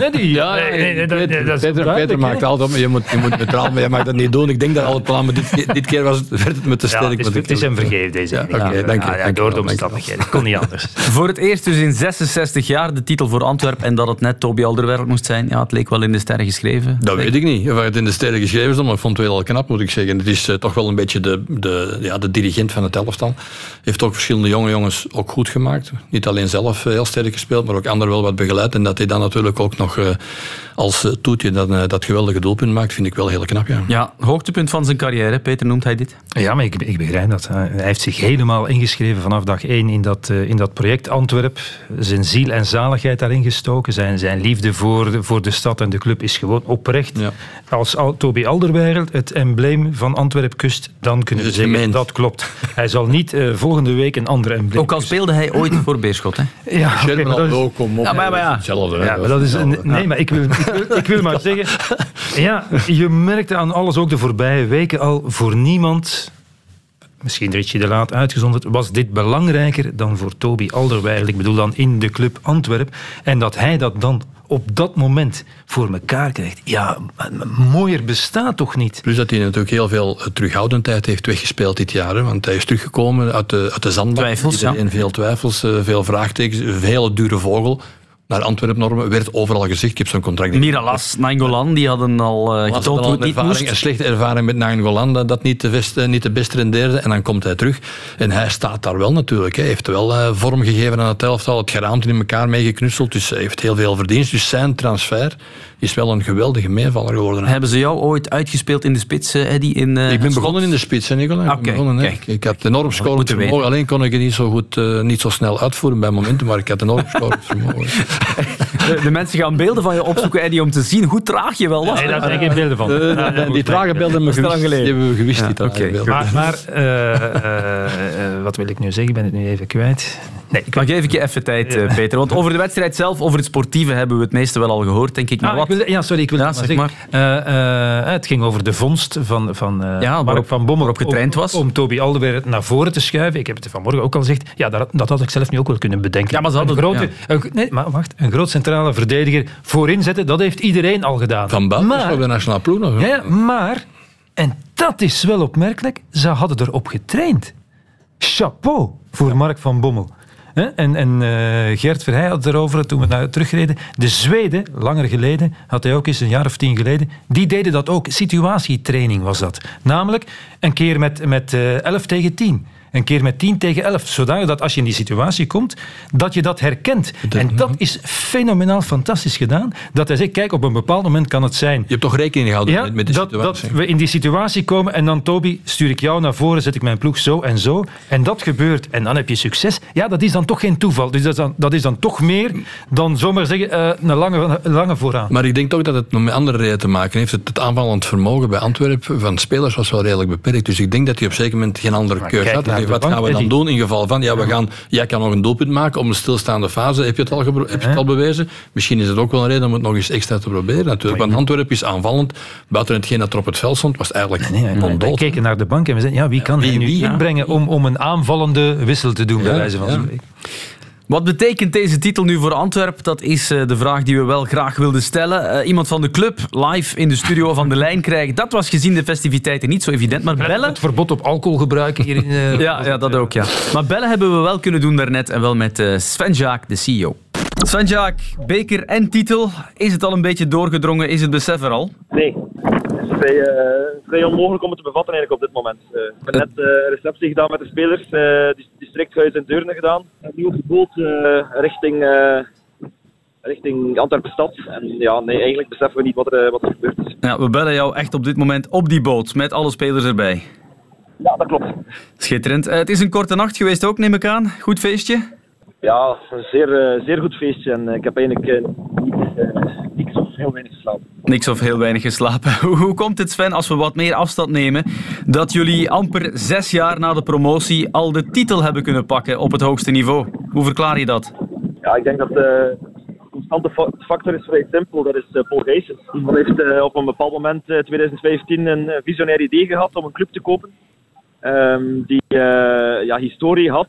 Eddie. Ja, nee, nee, dat, Peter, dat Peter, Peter maakt altijd je moet, je moet neutraal, maar je mag dat niet doen. Ik denk dat al het plan, maar dit, dit keer was het, werd het me te sterk. Ja, het, is, het is hem vergeven, deze. Ja, Oké, okay, dank je. Ja, door de omstandigheden. Kon niet anders. voor het eerst dus in 66 jaar de titel voor Antwerpen en dat het net Toby Alderweireld moest zijn. Ja, het leek wel in de sterren geschreven. Dat weet ik niet. Of het in de sterren geschreven is, maar ik vond het wel al knap, moet ik zeggen. Het is uh, toch wel een beetje de, de, ja, de dirigent van het elftal. Heeft ook verschillende jonge jongens ook goed gemaakt. Niet alleen zelf heel sterk gespeeld, maar ook anderen wel wat begeleid. En dat hij dan natuurlijk ook nog uh, als uh, toetje dat, uh, dat geweldige doelpunt maakt, vind ik wel heel knap. Ja, ja hoogtepunt van zijn carrière. Peter noemt hij dit? Ja, maar ik, ik begrijp dat. Hij heeft zich helemaal ingeschreven vanaf dag één in dat, in dat project Antwerp. Zijn ziel en zaligheid daarin gestoken. Zijn, zijn liefde voor de, voor de stad en de club is gewoon oprecht. Ja. Als Al, Toby Alderweireld het embleem van Antwerp kust, dan kunnen we zeggen dat klopt. Hij zal niet volgende week een ander embleem Ook al speelde hij ooit voor Beerschot, hè? Ja, okay, maar dat is, kom op. Ja, maar, maar ja. Hetzelfde. Ja, maar dat is een, nee, maar ik wil, ik wil, ik wil maar zeggen... Ja, je merkte aan alles, ook de voorbije weken al, voor niemand... Misschien Richie de Laat uitgezonderd, was dit belangrijker dan voor Toby Alderweireld. Ik bedoel dan in de club Antwerp. En dat hij dat dan op dat moment voor elkaar krijgt. Ja, mooier bestaat toch niet? Plus dat hij natuurlijk heel veel terughoudendheid heeft weggespeeld dit jaar. Hè, want hij is teruggekomen uit de, uit de zandbak. Twijfels, ja. Veel twijfels, veel vraagtekens. Een hele dure vogel. Naar Antwerpen-normen, werd overal gezegd. Ik heb zo'n contract niet Miralas, Nainggolan, die hadden al uh, Had getoond hoe een, het niet ervaring, moest. een slechte ervaring met Nainggolan, dat dat niet de, beste, niet de beste rendeerde. En dan komt hij terug. En hij staat daar wel natuurlijk. Hij heeft wel eh, vorm gegeven aan het elftal, het geraamte in elkaar meegeknutseld. Dus hij heeft heel veel verdienst. Dus zijn transfer is wel een geweldige meevaller geworden. Hebben ze jou ooit uitgespeeld in de spits, eh, Eddie? In, uh, ik ben begonnen in de spits, hè, Nicola. Ben begonnen, hè. kijk. ik had enorm scorend weten. vermogen. Alleen kon ik het niet zo, goed, eh, niet zo snel uitvoeren bij momenten, maar ik had enorm scorend vermogen. De, de mensen gaan beelden van je opzoeken, Eddie, om te zien hoe traag je wel was. Nee, daar zijn geen beelden van. Eh, die trage beelden hebben we gewist. geleden. Die hebben we gewist, die trage oké. beelden. Maar, maar eh, eh, eh, wat wil ik nu zeggen? Ik ben het nu even kwijt. Nee, ik Maar geef ik je even tijd, eh, Peter. Want over de wedstrijd zelf, over het sportieve, hebben we het meeste wel al gehoord, denk ik. Maar wat? Ik wilde- ja, sorry, ik wil Ja, zeg. Eh, eh, het ging over de vondst van, van eh, Ja, Mark waarop- van Bommel. waarop getraind was. Om Toby Alderweireld naar voren te schuiven. Ik heb het vanmorgen ook al gezegd. Ja, dat, dat had ik zelf nu ook wel kunnen bedenken. Ja, maar ze hadden- een grote, een, nee, maar wacht. Een groot centrale verdediger voorin zetten, dat heeft iedereen al gedaan. Van maar, op de nationale ploeg nog. ja, ja, maar, en dat is wel opmerkelijk, ze hadden erop getraind. Chapeau voor Mark van Bommel. En, en eh, Gert Verheij had erover toen we naar terugreden. De Zweden, langer geleden, had hij ook eens een jaar of tien geleden, die deden dat ook. Situatietraining was dat. Namelijk een keer met, met eh 11 tegen 10. Een keer met 10 tegen 11. Zodanig dat als je in die situatie komt, dat je dat herkent. En dat is fenomenaal fantastisch gedaan. Dat hij zegt, kijk, op een bepaald moment kan het zijn Je hebt toch rekening gehouden ja, met, met de dat, situatie. dat we in die situatie komen en dan, Toby, stuur ik jou naar voren, zet ik mijn ploeg zo en zo. En dat gebeurt en dan heb je succes. Ja, dat is dan toch geen toeval. Dus dat is dan, dat is dan toch meer dan zomaar zeggen eh, een, lange, een lange vooraan. Maar ik denk toch dat het nog met andere redenen te maken heeft. Het, het aanvallend vermogen bij Antwerpen van spelers was wel redelijk beperkt. Dus ik denk dat hij op een zeker moment geen andere Maar kijk had. Wat gaan we dan doen in geval van... Ja, we gaan, jij kan nog een doelpunt maken om een stilstaande fase. Heb je het al, heb je het al bewezen? Misschien is het ook wel een reden om het nog eens extra te proberen. Natuurlijk. Want Antwerpen is aanvallend. Buiten hetgeen dat er op het veld stond, was het eigenlijk Nee, ondood. keken naar de bank en we zeiden, ja, wie kan wie, nu wie, inbrengen om, om een aanvallende wissel te doen, bij wijze van spreken. Wat betekent deze titel nu voor Antwerpen? Dat is eh, de vraag die we wel graag wilden stellen. Eh, iemand van de club live in de studio van de lijn krijgen. Dat was gezien de festiviteiten niet zo evident. Maar bellen... Het verbod op alcohol gebruiken hier in... eh, Ja, ja, dat ook, ja. Maar bellen hebben we wel kunnen doen daarnet. En wel met eh, Sven Jaak, de CEO. Sven Jaak, beker en titel. Is het al een beetje doorgedrongen? Is het besef er al? Nee, vrij, eh, vrij onmogelijk om het te bevatten eigenlijk op dit moment. Eh, ik heb net eh, een receptie gedaan met de spelers, eh dis- districthuis in Deurne gedaan. En nu op de boot eh, richting, eh, richting Antwerpen-stad. En ja, nee, eigenlijk beseffen we niet wat er, eh, wat er gebeurd is. Ja, we bellen jou echt op dit moment op die boot. Met alle spelers erbij. Ja, dat klopt. Schitterend. Eh, het is een korte nacht geweest ook, neem ik aan. Goed feestje? Ja, een zeer, eh, zeer goed feestje. En eh, ik heb eigenlijk eh, niks, eh, niks of heel weinig geslapen. Niks of heel weinig geslapen. Hoe, komt het, Sven, als we wat meer afstand nemen, dat jullie amper zes jaar na de promotie al de titel hebben kunnen pakken op het hoogste niveau? Hoe verklaar je dat? Ja, ik denk dat de constante fa- factor is vrij simpel. Dat is eh, Paul Gijssen. Die heeft eh, op een bepaald moment, eh, 2015, een eh, visionair idee gehad om een club te kopen. Ehm, die eh, ja, historie had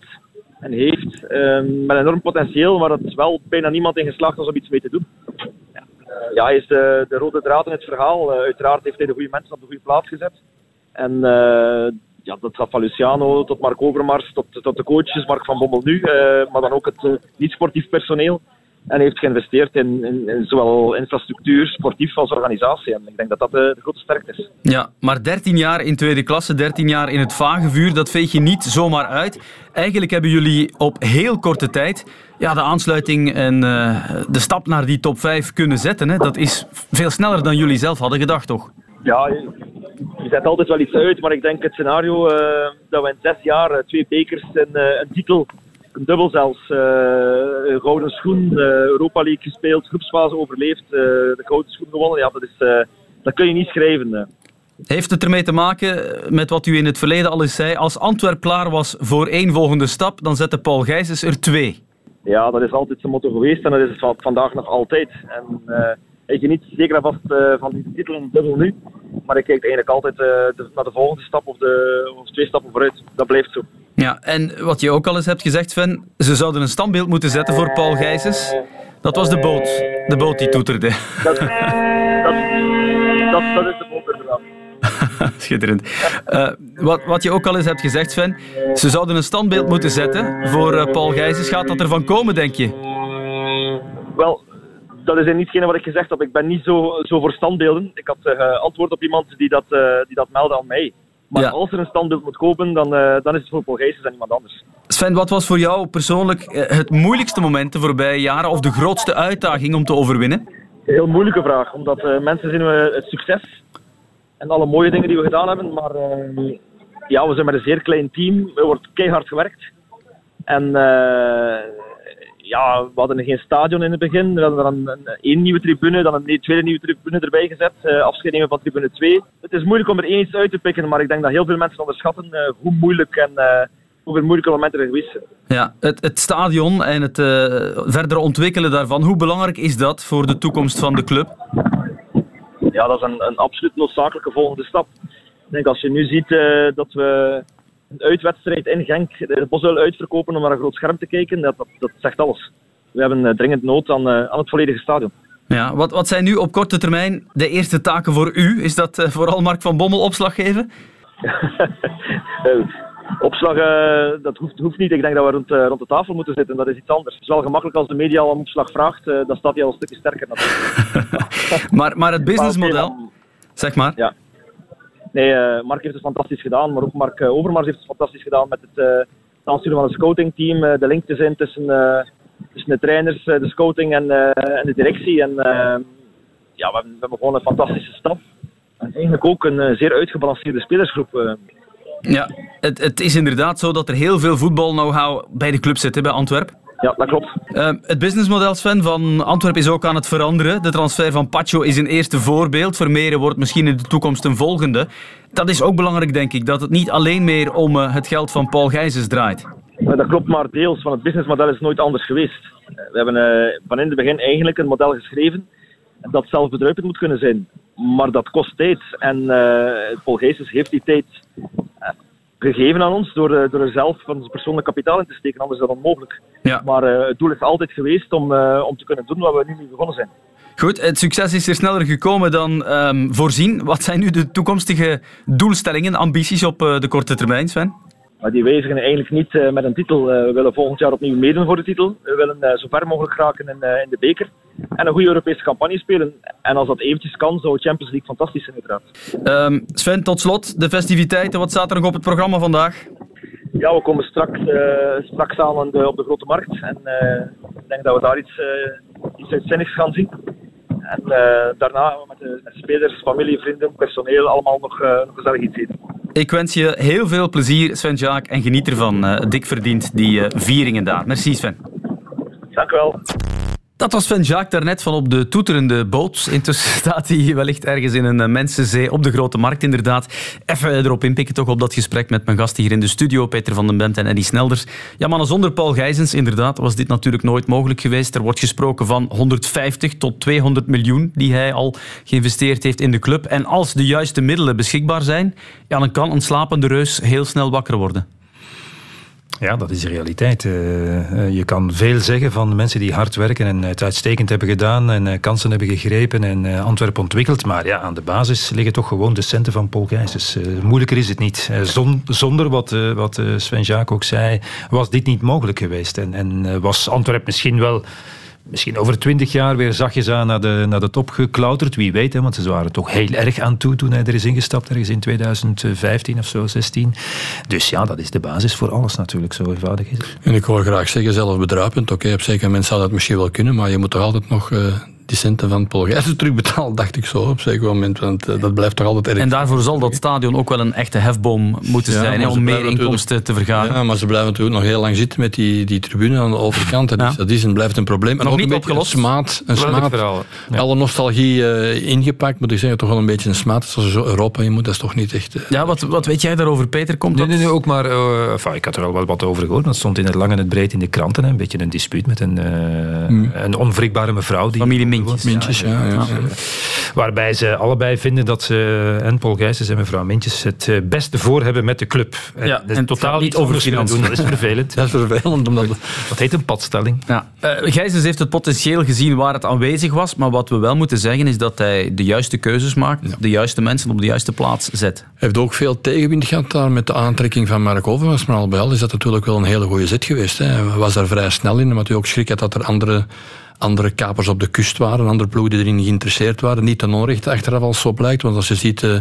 en heeft ehm, met enorm potentieel, maar dat wel bijna niemand in geslaagd was om iets mee te doen. Eh, ja is de, de rode draad in het verhaal. Eh, uiteraard heeft hij de goede mensen op de goede plaats gezet. En eh, ja, dat gaat van Luciano tot Mark Overmars, tot, tot de coaches, Mark van Bommel nu, eh, maar dan ook het eh, niet-sportief personeel. En heeft geïnvesteerd in, in, in zowel infrastructuur, sportief als organisatie. En ik denk dat dat de, de grote sterkte is. Ja, maar 13 jaar in tweede klasse, 13 jaar in het vage vuur, dat veeg je niet zomaar uit. Eigenlijk hebben jullie op heel korte tijd ja, de aansluiting en eh, de stap naar die top 5 kunnen zetten. Hè. Dat is veel sneller dan jullie zelf hadden gedacht, toch? Ja, je, zet altijd wel iets uit, maar ik denk het scenario eh, dat we in zes jaar eh, twee bekers en een titel, een dubbel zelfs, eh, gouden schoen, eh, Europa League gespeeld, groepsfase overleefd, eh, de gouden schoen gewonnen, ja, dat, is, eh, dat kun je niet schrijven. eh. Heeft het ermee te maken met wat u in het verleden al eens zei? Als Antwerp klaar was voor één volgende stap, dan zette Paul Gijsens er twee. Ja, dat is altijd zijn motto geweest en dat is vandaag nog altijd. En eh, ik geniet zeker en vast eh, van die titel en dubbel nu. Maar ik kijk eigenlijk altijd eh, de- naar de volgende stap of, de, of twee stappen vooruit. Dat blijft zo. Ja, en wat je ook al eens hebt gezegd, Sven, ze zouden een standbeeld moeten zetten voor Paul Gijsens. Dat was de boot, de boot die toeterde. Dat, dat, dat, dat is de boot inderdaad. Schitterend. Eh, wat, wat je ook al eens hebt gezegd, Sven, ze zouden een standbeeld moeten zetten voor Paul Gijsens. Gaat dat ervan komen, denk je? Wel, dat is niet hetgene wat ik gezegd heb. Ik ben niet zo, zo voor standbeelden. Ik had uh, antwoord op iemand die dat, uh, die dat meldde aan mij. Maar Ja. als er een standbeeld moet kopen, dan, eh, dan is het voor Paul Gijsens en niemand anders. Sven, wat was voor jou persoonlijk het moeilijkste moment de voorbije jaren of de grootste uitdaging om te overwinnen? Een heel moeilijke vraag, omdat mensen zien we het succes en alle mooie dingen die we gedaan hebben. Maar ja, we zijn met een zeer klein team. Er wordt keihard gewerkt. En ja, we hadden geen stadion in het begin. We hadden dan een, een, één nieuwe tribune, dan een tweede nieuwe tribune erbij gezet. eh, afscheid nemen van tribune 2. Het is moeilijk om er één iets uit te pikken, maar ik denk dat heel veel mensen onderschatten eh, hoe moeilijk en eh, hoeveel moeilijke momenten er geweest zijn. Ja, het, het stadion en het verder ontwikkelen daarvan, hoe belangrijk is dat voor de toekomst van de club? ja, dat is een, een absoluut noodzakelijke volgende stap. Ik denk als je nu ziet dat we een uitwedstrijd in Genk de Bosuil uitverkopen om naar een groot scherm te kijken, dat, dat, dat zegt alles. We hebben eh, dringend nood aan, eh, aan het volledige stadion. Ja, wat, wat zijn nu op korte termijn de eerste taken voor u? Is dat eh, vooral Mark van Bommel opslag geven? Opslag, dat hoeft, hoeft niet. Ik denk dat we rond, rond de tafel moeten zitten. Dat is iets anders. Het is wel gemakkelijk als de media al om opslag vraagt. dan staat hij al een stukje sterker natuurlijk. Maar, maar het businessmodel, zeg maar. Ja. Nee, eh, Mark heeft het fantastisch gedaan, maar ook Mark eh, Overmars heeft het fantastisch gedaan met het, eh, het aansturen van het scoutingteam, eh, de link te zijn tussen, eh, tussen de trainers, eh, de scouting en, eh, en de directie. En eh, ja, we hebben, we hebben gewoon een fantastische stap. En eigenlijk ook een eh, zeer uitgebalanceerde spelersgroep. eh. Ja, het, het is inderdaad zo dat er heel veel voetbal-know-how bij de club zit, bij Antwerp. Ja, dat klopt. Eh, het businessmodel, Sven, van Antwerp is ook aan het veranderen. De transfer van Pacho is een eerste voorbeeld. Vermeeren wordt misschien in de toekomst een volgende. Dat is ook belangrijk, denk ik, dat het niet alleen meer om eh, het geld van Paul Gijsens draait. Dat klopt maar deels, want het businessmodel is nooit anders geweest. We hebben eh, van in het begin eigenlijk een model geschreven dat zelfbedruipend moet kunnen zijn. Maar dat kost tijd. En eh Paul Gijsens heeft die tijd gegeven aan ons door, eh, door er zelf van zijn persoonlijk kapitaal in te steken. Anders is dat onmogelijk. Ja. Maar eh, het doel is altijd geweest om, eh, om te kunnen doen wat we nu mee begonnen zijn. Goed, het succes is er sneller gekomen dan ehm, voorzien. Wat zijn nu de toekomstige doelstellingen, ambities op de korte termijn, Sven? Maar die wijzigen eigenlijk niet met een titel. We willen volgend jaar opnieuw meedoen voor de titel. We willen zo ver mogelijk geraken in, in de beker. En een goede Europese campagne spelen. En als dat eventjes kan, zou Champions League fantastisch zijn uiteraard. Ehm, Sven, tot slot, de festiviteiten. Wat staat er nog op het programma vandaag? Ja, we komen straks, eh, straks aan aan de- op de Grote Markt. En eh, ik denk dat we daar iets, eh, iets uitzinnigs gaan zien. En daarna met de met spelers, familie, vrienden, personeel allemaal nog, nog gezellig iets eten. Ik wens je heel veel plezier, Sven Jaak, en geniet ervan. dik verdient die vieringen daar. Merci, Sven. Dank u wel. Dat was Sven Jaak daarnet van op de toeterende boot. Intussen staat hij wellicht ergens in een eh, mensenzee op de Grote Markt, inderdaad. Even erop inpikken toch op dat gesprek met mijn gasten hier in de studio, Peter van den Bemt en Eddie Snelders. Ja, mannen, zonder Paul Gijzens, inderdaad, was dit natuurlijk nooit mogelijk geweest. Er wordt gesproken van 150 tot 200 miljoen die hij al geïnvesteerd heeft in de club. En als de juiste middelen beschikbaar zijn, ja, dan kan een slapende reus heel snel wakker worden. Ja, dat is de realiteit. Eh, eh, je kan veel zeggen van mensen die hard werken en het uitstekend hebben gedaan en eh, kansen hebben gegrepen en eh, Antwerpen ontwikkeld. Maar ja, aan de basis liggen toch gewoon de centen van Paul Gijsens. Moeilijker is het niet. Zon- zonder wat, wat Sven Jaak ook zei, was dit niet mogelijk geweest. En, en was Antwerpen misschien wel misschien over twintig jaar weer zachtjes aan naar de, naar de top geklauterd. Wie weet, hè, want ze waren toch heel erg aan toe toen hij er is ingestapt, ergens in 2015 of zo, 16. Dus ja, dat is de basis voor alles natuurlijk, zo eenvoudig is het. En ik hoor graag zeggen, zelfbedruipend. Oké, op zeker moment zou dat misschien wel kunnen, maar je moet toch altijd nog eh, die centen van Paul Gijsens terugbetalen, dacht ik zo op zeker moment. Want eh, dat blijft toch altijd erg. En daarvoor zal dat stadion ook wel een echte hefboom moeten Ja, zijn, om meer inkomsten te vergaren. Ja, maar ze blijven natuurlijk nog heel lang zitten met die, die tribune aan de overkant. Dat, is, dat is en blijft een probleem. En Nog ook niet een beetje opgelost. Een smaad. Een smaad. Alle nostalgie eh, ingepakt, moet ik zeggen. Toch wel een beetje een smaad. Als je zo Europa in moet, dat is toch niet echt... eh, Ja, wat, wat weet jij daarover, Peter? Komt Nee, dat? nee, nee, ook maar... eh, enfin, ik had er al wel wat over gehoord. Het stond in het lang en het breed in de kranten. Hè, een beetje een dispuut met een, eh, een onwrikbare mevrouw. Die Familie Mintjes. Mintjes, ja. ja, ja. Waarbij ze allebei vinden dat ze, en Paul Gijsens en mevrouw Mintjes, het eh, beste voor hebben met de club. Ja, dat is en totaal niet over kunnen doen. financiën. Dat is vervelend. Dat is vervelend, omdat... Dat heet een padstelling. Ja. Uh, Gijsens heeft het potentieel gezien waar het aanwezig was, maar wat we wel moeten zeggen is dat hij de juiste keuzes maakt, de juiste mensen op de juiste plaats zet. Hij heeft ook veel tegenwind gehad daar met de aantrekking van Mark Overmars. Maar al bij al is dat natuurlijk wel een hele goede zet geweest. Hè. Hij was daar vrij snel in, maar hij ook schrik had dat er andere andere kapers op de kust waren, andere ploegen die erin geïnteresseerd waren. Niet ten onrechte achteraf als zo blijkt, want als je ziet uh,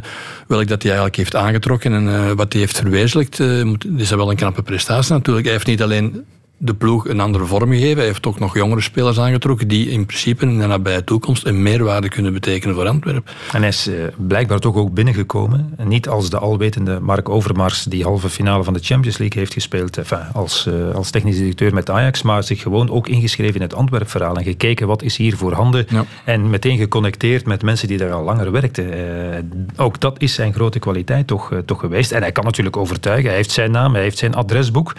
welk dat hij eigenlijk heeft aangetrokken en uh, wat hij heeft verwezenlijkt, uh, moet, is dat wel een knappe prestatie natuurlijk. Hij heeft niet alleen de ploeg een andere vorm gegeven. Hij heeft ook nog jongere spelers aangetrokken die in principe in de nabije toekomst een meerwaarde kunnen betekenen voor Antwerpen. En hij is uh, blijkbaar toch ook binnengekomen. Niet als de alwetende Mark Overmars die halve finale van de Champions League heeft gespeeld enfin, als, uh, als technisch directeur met Ajax, maar zich gewoon ook ingeschreven in het Antwerp-verhaal en gekeken wat is hier voorhanden ja. en meteen geconnecteerd met mensen die daar al langer werkten. Uh, ook dat is zijn grote kwaliteit toch, toch geweest. En hij kan natuurlijk overtuigen. Hij heeft zijn naam, hij heeft zijn adresboek.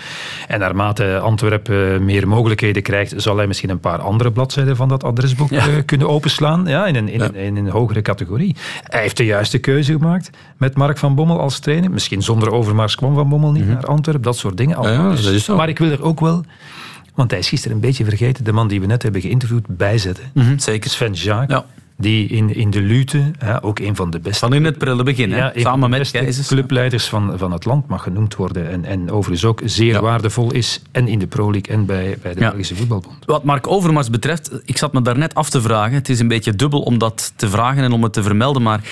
En naarmate Antwerp Antwerpen meer mogelijkheden krijgt, zal hij misschien een paar andere bladzijden van dat adresboek ja. kunnen openslaan. Ja, in, een, in, ja. een, in, een, hogere categorie. Hij heeft de juiste keuze gemaakt met Mark van Bommel als trainer. Misschien zonder Overmars kwam Van Bommel niet mm -hmm. naar Antwerpen. Dat soort dingen. Ja, dat is zo. Maar ik wil er ook wel... Want hij is gisteren een beetje vergeten, de man die we net hebben geïnterviewd, bijzetten. Mm -hmm, zeker. Sven Jaak. Ja die in, in de Lute, ook een van de beste... Van in het prille begin, ja, samen met Keizers. clubleiders van, van het land mag genoemd worden. En, en overigens ook zeer ja. waardevol is, en in de Pro League en bij, bij de. Belgische Voetbalbond. Wat Mark Overmars betreft, ik zat me daarnet af te vragen. Het is een beetje dubbel om dat te vragen en om het te vermelden, maar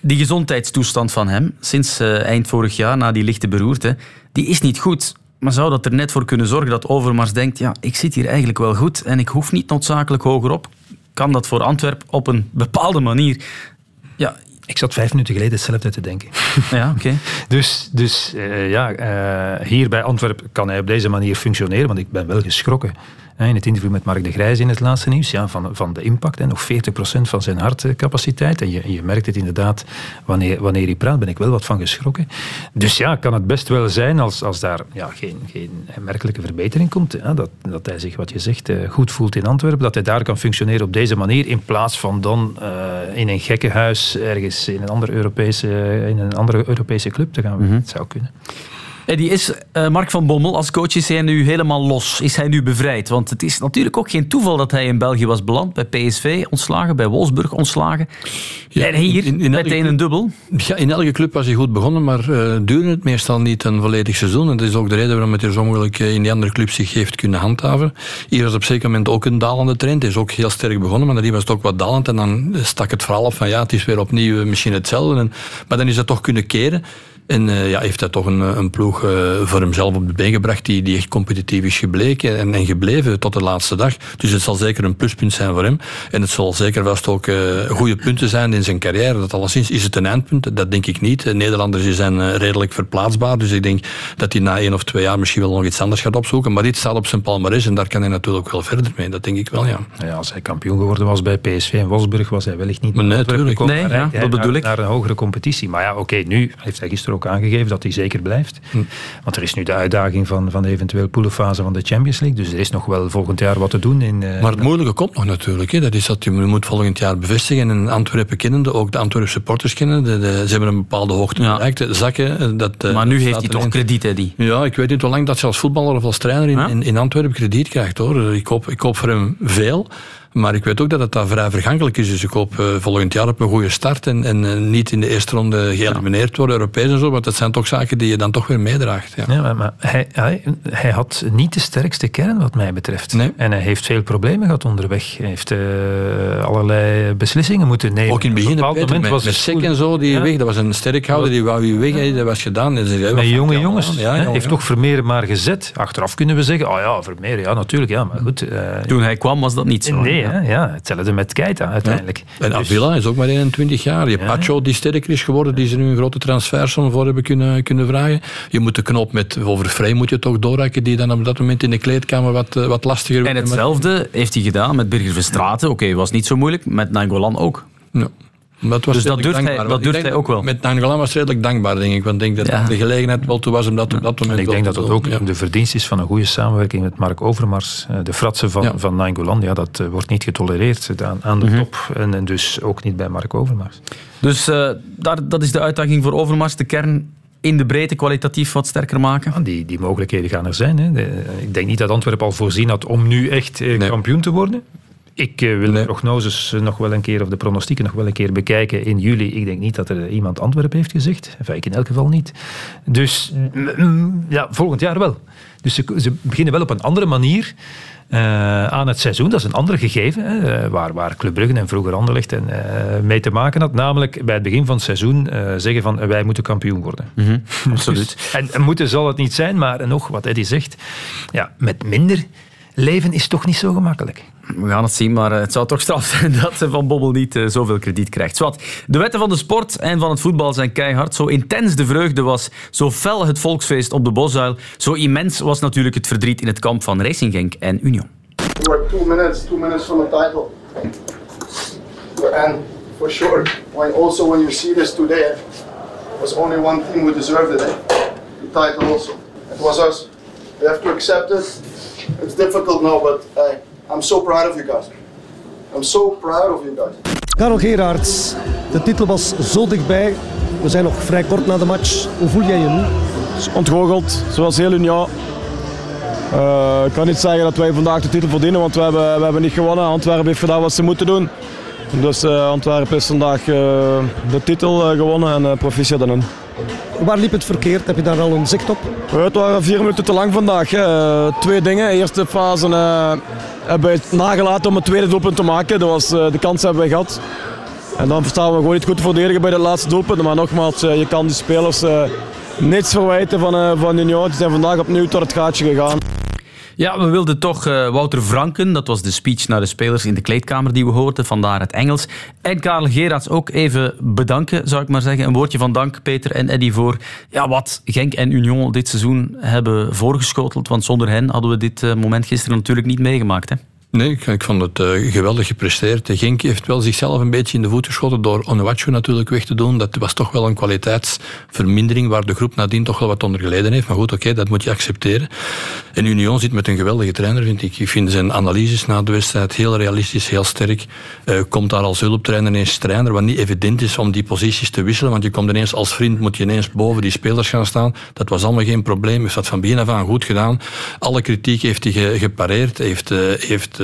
die gezondheidstoestand van hem, sinds uh, eind vorig jaar, na die lichte beroerte, die is niet goed. Maar zou dat er net voor kunnen zorgen dat Overmars denkt, ja, ik zit hier eigenlijk wel goed en ik hoef niet noodzakelijk hogerop kan dat voor Antwerpen op een bepaalde manier. Ja, ik zat vijf minuten geleden hetzelfde te denken. Ja, oké. Okay. dus dus uh, ja, uh, hier bij Antwerpen kan hij op deze manier functioneren, want ik ben wel geschrokken. In het interview met Mark de Grijs in het laatste nieuws, ja, van, van de impact. En nog 40% van zijn hartcapaciteit. En je, je merkt het inderdaad, wanneer, wanneer hij praat, ben ik wel wat van geschrokken. Dus ja, kan het best wel zijn als, als daar ja, geen, geen merkelijke verbetering komt. Ja, dat, dat hij zich, wat je zegt, goed voelt in Antwerpen. Dat hij daar kan functioneren op deze manier. In plaats van dan uh, in een gekkenhuis ergens in een andere Europese, in een andere Europese club te gaan. Mm -hmm. Het zou kunnen. Eddie, is uh, Mark van Bommel als coach is hij nu helemaal los? Is hij nu bevrijd? Want het is natuurlijk ook geen toeval dat hij in België was beland. Bij PSV ontslagen, bij Wolfsburg ontslagen. Ja, en hier in, in meteen een dubbel. Ja, in elke club was hij goed begonnen, maar uh, duurde het meestal niet een volledig seizoen. En dat is ook de reden waarom het er zo moeilijk in die andere clubs zich heeft kunnen handhaven. Hier was op een zeker moment ook een dalende trend. Hij is ook heel sterk begonnen, maar die was het ook wat dalend. En dan stak het verhaal op van ja, het is weer opnieuw misschien hetzelfde. En, maar dan is dat toch kunnen keren. En uh, ja, heeft hij toch een, een ploeg uh, voor hemzelf op de been gebracht die, die echt competitief is gebleken en, en, gebleven tot de laatste dag. Dus het zal zeker een pluspunt zijn voor hem. En het zal zeker vast ook uh, goede punten zijn in zijn carrière. Dat alleszins is het een eindpunt, dat denk ik niet. Nederlanders zijn redelijk verplaatsbaar, dus ik denk dat hij na één of twee jaar misschien wel nog iets anders gaat opzoeken. Maar dit staat op zijn palmarès en daar kan hij natuurlijk wel verder mee. Dat denk ik wel, ja. ja als hij kampioen geworden was bij PSV en Wolfsburg, was hij wellicht niet maar nee, natuurlijk. Nee, ja, dat bedoel naar, ik. Naar een hogere competitie. Maar ja, oké, okay, nu heeft hij gisteren ook aangegeven dat hij zeker blijft. Hm. Want er is nu de uitdaging van, van de eventueel poelenfase van de Champions League. Dus er is nog wel volgend jaar wat te doen. In, uh, maar het moeilijke komt nog natuurlijk. Hè. Dat is dat je moet volgend jaar bevestigen. En Antwerpen kennende, ook de Antwerpen supporters kennen. De, de, ze hebben een bepaalde hoogte ja. bereikt. Zakken, dat, maar nu heeft hij toch krediet, hè, die? Ja, ik weet niet hoe lang dat je als voetballer of als trainer in, ja? in, in Antwerpen krediet krijgt. hoor. Ik hoop, ik hoop voor hem veel. Maar ik weet ook dat het daar vrij vergankelijk is. Dus ik hoop uh, volgend jaar op een goede start. En, en uh, niet in de eerste ronde geëlimineerd worden, Europees en zo. Want dat zijn toch zaken die je dan toch weer meedraagt. Ja, ja maar, maar hij, hij, hij, had niet de sterkste kern, wat mij betreft. Nee. En hij heeft veel problemen gehad onderweg. Hij heeft uh, allerlei beslissingen moeten nemen. Ook in het begin, Peter, moment met, was met Sek en zo, die ja. weg. Dat was een sterkhouder, die wou je weg. Ja. Dat was gedaan. En zei, met jonge jongens. Ja, hij heeft toch Vermeer maar gezet. Achteraf kunnen we zeggen, oh ja, Vermeer, ja, natuurlijk. Ja, maar goed. Toen hij kwam was dat niet zo. Nee, ja. ja hetzelfde met Keita uiteindelijk. Ja. En dus, Avila is ook maar 21 jaar. Je hebt. Pacho die sterker is geworden, die ze nu een grote transfersom voor hebben kunnen, kunnen vragen. Je moet de knop met over Vrij moet je toch doorraken, die dan op dat moment in de kleedkamer wat, wat lastiger En hetzelfde heeft hij gedaan met Birger Verstraeten. Oké, okay, was niet zo moeilijk. Met Nangolan ook. Ja. Dat was dus dat durft, hij, dat durft hij ook wel. Met Nangolan was redelijk dankbaar, denk ik. Want ik denk dat ja. de gelegenheid wel toe was om dat op dat moment en Ik denk dat dat ook ja. de verdienst is van een goede samenwerking met Mark Overmars. De fratsen van, ja. van Nangolan, ja, dat uh, wordt niet getolereerd aan, aan de mm -hmm. top. En, en, dus ook niet bij Mark Overmars. Dus uh, daar, dat is de uitdaging voor Overmars. De kern in de breedte kwalitatief wat sterker maken? Ja, die, die mogelijkheden gaan er zijn. Hè. De, ik denk niet dat Antwerpen al voorzien had om nu echt eh, nee. kampioen te worden. Ik uh, wil nee. de prognoses nog wel een keer, of de pronostieken nog wel een keer bekijken in juli. Ik denk niet dat er iemand Antwerpen heeft gezegd. Enfin, ik in elk geval niet. Dus ja, volgend jaar wel. Dus ze, ze, beginnen wel op een andere manier eh, aan het seizoen. Dat is een ander gegeven, hè, eh, waar, waar Club Brugge en vroeger Anderlecht en, eh, mee te maken had. Namelijk bij het begin van het seizoen eh, zeggen van eh, wij moeten kampioen worden. absoluut. Dus- en, en moeten zal het niet zijn, maar nog wat Eddie zegt, ja, met minder leven is toch niet zo gemakkelijk. We gaan het zien, maar eh, het zou toch straf zijn dat ze Van Bommel niet eh, zoveel krediet krijgt. Zwat, de wetten van de sport en van het voetbal zijn keihard. Zo intens de vreugde was, zo fel het volksfeest op de Bosuil, zo immens was natuurlijk het verdriet in het kamp van Racing Genk en Union. We're two minutes, two minutes from the title. And for sure, when also when you see this today, was only one team who deserved it, eh? the title also. It was us. We have to accept it. It's difficult now, but hey, I'm so proud of you guys. I'm so proud of you guys. Karel Gerards, de titel was zo dichtbij. We zijn nog vrij kort na de match. Hoe voel jij je nu? ontgoocheld, zoals heel Union. Eh, ik kan niet zeggen dat wij vandaag de titel verdienen, want we hebben, we hebben niet gewonnen. Antwerpen heeft gedaan wat ze moeten doen. Dus eh, Antwerpen is vandaag eh, de titel gewonnen en uh, proficiat aan hen. Waar liep het verkeerd? Heb je daar al een zicht op? Het waren vier minuten te lang vandaag. Eh, twee dingen. Eerste fase eh, hebben we het nagelaten om het tweede doelpunt te maken. Dat was, eh, de kans hebben we gehad. En dan staan we gewoon niet goed verdedigen bij het laatste doelpunt. Maar nogmaals, je kan die spelers niets verwijten van, van Union. Die zijn vandaag opnieuw door het gaatje gegaan. Ja, we wilden toch eh, Wouter Franken, dat was de speech naar de spelers in de kleedkamer die we hoorden, vandaar het Engels. En Karel Gerards ook even bedanken, zou ik maar zeggen. Een woordje van dank, Peter en Eddy, voor ja, wat Genk en Union dit seizoen hebben voorgeschoteld. Want zonder hen hadden we dit eh, moment gisteren natuurlijk niet meegemaakt. Hè? Nee, ik, vond het eh, geweldig gepresteerd. Genk heeft wel zichzelf een beetje in de voet geschoten door Onuachu natuurlijk weg te doen. Dat was toch wel een kwaliteitsvermindering waar de groep nadien toch wel wat onder geleden heeft. Maar goed, oké, dat moet je accepteren. En Union zit met een geweldige trainer, vind ik. Ik vind zijn analyses na de wedstrijd heel realistisch, heel sterk. Eh, komt daar als hulptrainer ineens trainer, wat niet evident is om die posities te wisselen. Want je komt ineens als vriend, moet je ineens boven die spelers gaan staan. Dat was allemaal geen probleem. Heeft dat van begin af aan goed gedaan. Alle kritiek heeft hij ge- gepareerd. Heeft, eh, heeft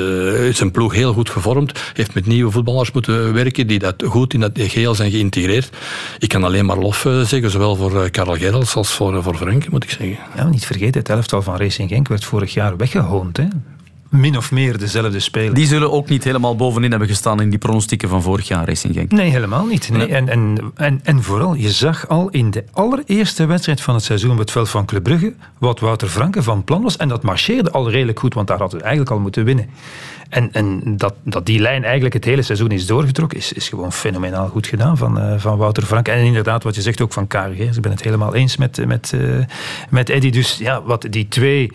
zijn ploeg heel goed gevormd. Heeft met nieuwe voetballers moeten werken die dat goed in dat geheel zijn geïntegreerd. Ik kan alleen maar lof eh, zeggen, zowel voor eh, Karel Gerrits als voor, eh, voor Frank, moet ik zeggen. Ja, niet vergeten, het elftal van Racing Genk werd vorig jaar weggehoond. Hè? Min of meer dezelfde speler. Die zullen ook niet helemaal bovenin hebben gestaan in die pronostieken van vorig jaar, Racing Genk. Nee, helemaal niet. Nee. En, en, en, en vooral, je zag al in de allereerste wedstrijd van het seizoen op het veld van Club Brugge wat Wouter Franke van plan was. En dat marcheerde al redelijk goed, want daar hadden we eigenlijk al moeten winnen. En, en dat, dat die lijn eigenlijk het hele seizoen is doorgetrokken, is, is gewoon fenomenaal goed gedaan van, eh, van Wouter Franke. En inderdaad, wat je zegt ook van KRG, ik ben het helemaal eens met, met, eh, met Eddy. Dus ja, wat die twee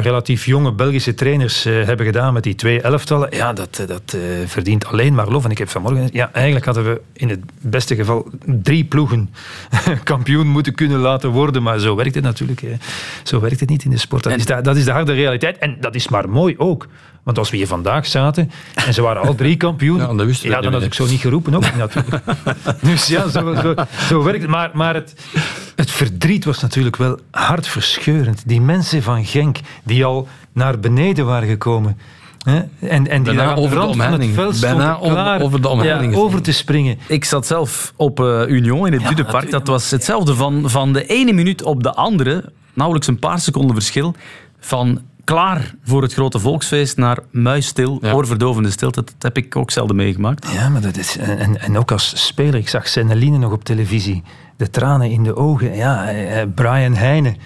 relatief jonge Belgische trainers eh, hebben gedaan met die twee elftallen, ja, dat, eh, dat eh, verdient alleen maar lof. En ik heb vanmorgen, ja, eigenlijk hadden we in het beste geval drie ploegen kampioen moeten kunnen laten worden, maar zo werkt het natuurlijk. eh. Zo werkt het niet in de sport. Dat, is, de, dat is de harde realiteit. En dat is maar mooi ook. Want als we hier vandaag zaten en ze waren al drie kampioen, ja, dan niet had ik zo niet geroepen ook natuurlijk. Dus ja, zo, zo, zo werkt het. Maar, maar het, het verdriet was natuurlijk wel hartverscheurend. Die mensen van Genk die al naar beneden waren gekomen. Hè? En, en die Bijna daar over de het omheining. Bijna klaar over de omheining ja, over te springen. Ik zat zelf op eh, Union in het Dudepark. Dat was hetzelfde van, van de ene minuut op de andere. Nauwelijks een paar seconden verschil. Van klaar voor het grote volksfeest naar muisstil, oorverdovende stilte. Dat heb ik ook zelden meegemaakt. Ja, maar dat is, en, en ook als speler, ik zag Senneline nog op televisie. De tranen in de ogen. Ja, eh, eh, Brian Heijnen,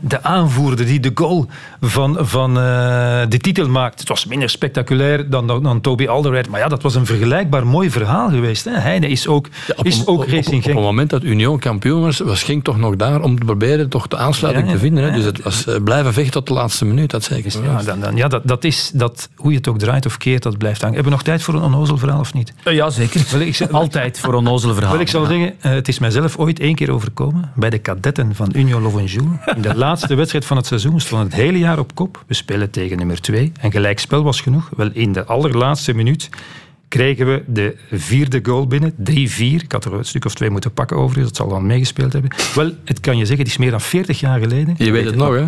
de aanvoerder die de goal van, van eh, de titel maakt. Het was minder spectaculair dan, dan, dan Toby Alderweireld. Maar ja, dat was een vergelijkbaar mooi verhaal geweest. Hè. Heijnen is ook, is ook op, op, Racing op het moment dat Union kampioen was, was Genk toch nog daar om te proberen toch de aansluiting Ja, ja, te vinden. Hè? ja. Dus het was eh, blijven vechten tot de laatste minuut, dat zeker. Ja, dan, dan, ja dat, dat is dat, hoe je het ook draait of keert, dat blijft hangen. Hebben we nog tijd voor een onnozel verhaal of niet? ja, zeker. Wel, ik, Altijd voor onnozele verhalen. Wel, ik zal zeggen, eh, het is mijzelf ooit één keer overkomen bij de kadetten van Union Lovenjoul. In de laatste wedstrijd van het seizoen stonden het hele jaar op kop. We spelen tegen nummer 2 en gelijkspel was genoeg. Wel, in de allerlaatste minuut kregen we de vierde goal binnen. 3-4. Ik had er een stuk of twee moeten pakken overigens. Dat zal dan meegespeeld hebben. Wel, het kan je zeggen, het is meer dan 40 jaar geleden. Je weet het nog, hè?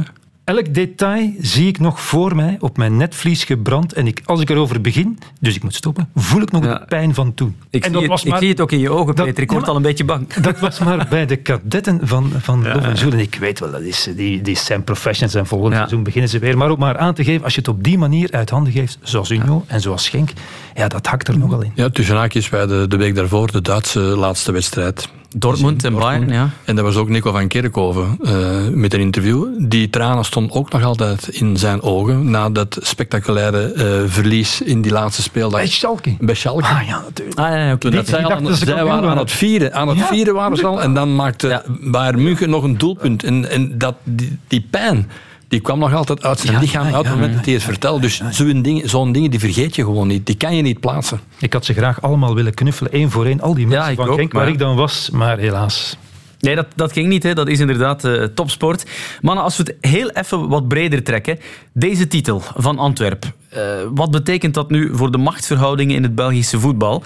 Elk detail zie ik nog voor mij op mijn netvlies gebrand. En ik, als ik erover begin, dus ik moet stoppen, voel ik nog de pijn van toen. Ik, en zie het, ik zie het ook in je ogen, Peter. Ik word al een beetje bang. Dat was maar bij de kadetten van, van ja. En ik weet wel, dat is, die, die zijn professionals en volgend seizoen beginnen ze weer. Maar ook maar aan te geven, als je het op die manier uit handen geeft, zoals Union en zoals Schenk, ja, dat hakt er nogal in. Ja, tussen haakjes bij de, de week daarvoor, de Duitse laatste wedstrijd. Dortmund en Bayern, ja. En dat was ook Nico van Kerkhoven uh, met een interview. Die tranen stonden ook nog altijd in zijn ogen na dat spectaculaire uh, verlies in die laatste speeldag. Bij Schalke? Bij Schalke. Ah ja, natuurlijk. Ah, ja, okay. dat zij, al, zij waren aan het vieren. Aan het ja. vieren waren ze al. En dan maakte ja. Bayern München nog een doelpunt. En, en dat, die, die pijn die kwam nog altijd uit zijn ja, lichaam uit het ja, moment dat hij het vertelde. Dus zo'n dingen, zo'n dingen die vergeet je gewoon niet. Die kan je niet plaatsen. Ik had ze graag allemaal willen knuffelen, één voor één. Al die mensen van Genk, waar ik dan was, maar helaas. Nee, dat, dat ging niet. Hè. Dat is inderdaad uh, topsport. Mannen, als we het heel even wat breder trekken. Deze titel van Antwerp. Uh, wat betekent dat nu voor de machtsverhoudingen in het Belgische voetbal?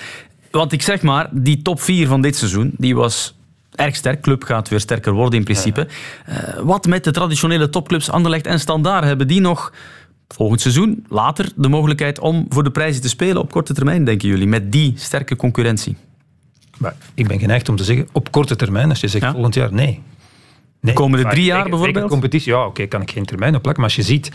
Want ik zeg maar, die top 4 van dit seizoen, die was erg sterk. Club gaat weer sterker worden in principe. Uh, wat met de traditionele topclubs Anderlecht en Standaard? Hebben die nog volgend seizoen, later, de mogelijkheid om voor de prijzen te spelen op korte termijn, denken jullie, met die sterke concurrentie? Maar ik ben geneigd om te zeggen, op korte termijn, als je zegt ja? volgend jaar, nee. nee. Komende drie jaar bijvoorbeeld? competitie, ja, oké, okay, kan ik geen termijn op plakken. Maar als je ziet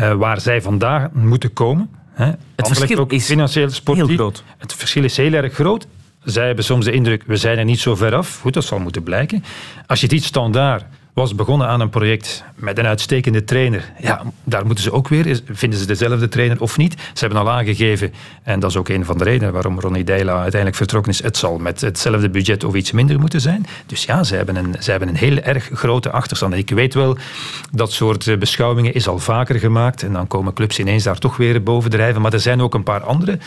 uh, waar zij vandaag moeten komen... Hè, het verschil ook is financieel sportief, heel groot. Het verschil is heel erg groot. Zij hebben soms de indruk, we zijn er niet zo ver af. Goed, dat zal moeten blijken. Als je het iets standaard was begonnen aan een project met een uitstekende trainer. Ja, daar moeten ze ook weer, vinden ze dezelfde trainer of niet? Ze hebben al aangegeven, en dat is ook een van de redenen waarom Ronnie Deila uiteindelijk vertrokken is, het zal met hetzelfde budget of iets minder moeten zijn. Dus ja, ze hebben een, ze hebben een heel erg grote achterstand. En ik weet wel, dat soort beschouwingen is al vaker gemaakt en dan komen clubs ineens daar toch weer boven drijven. Maar er zijn ook een paar andere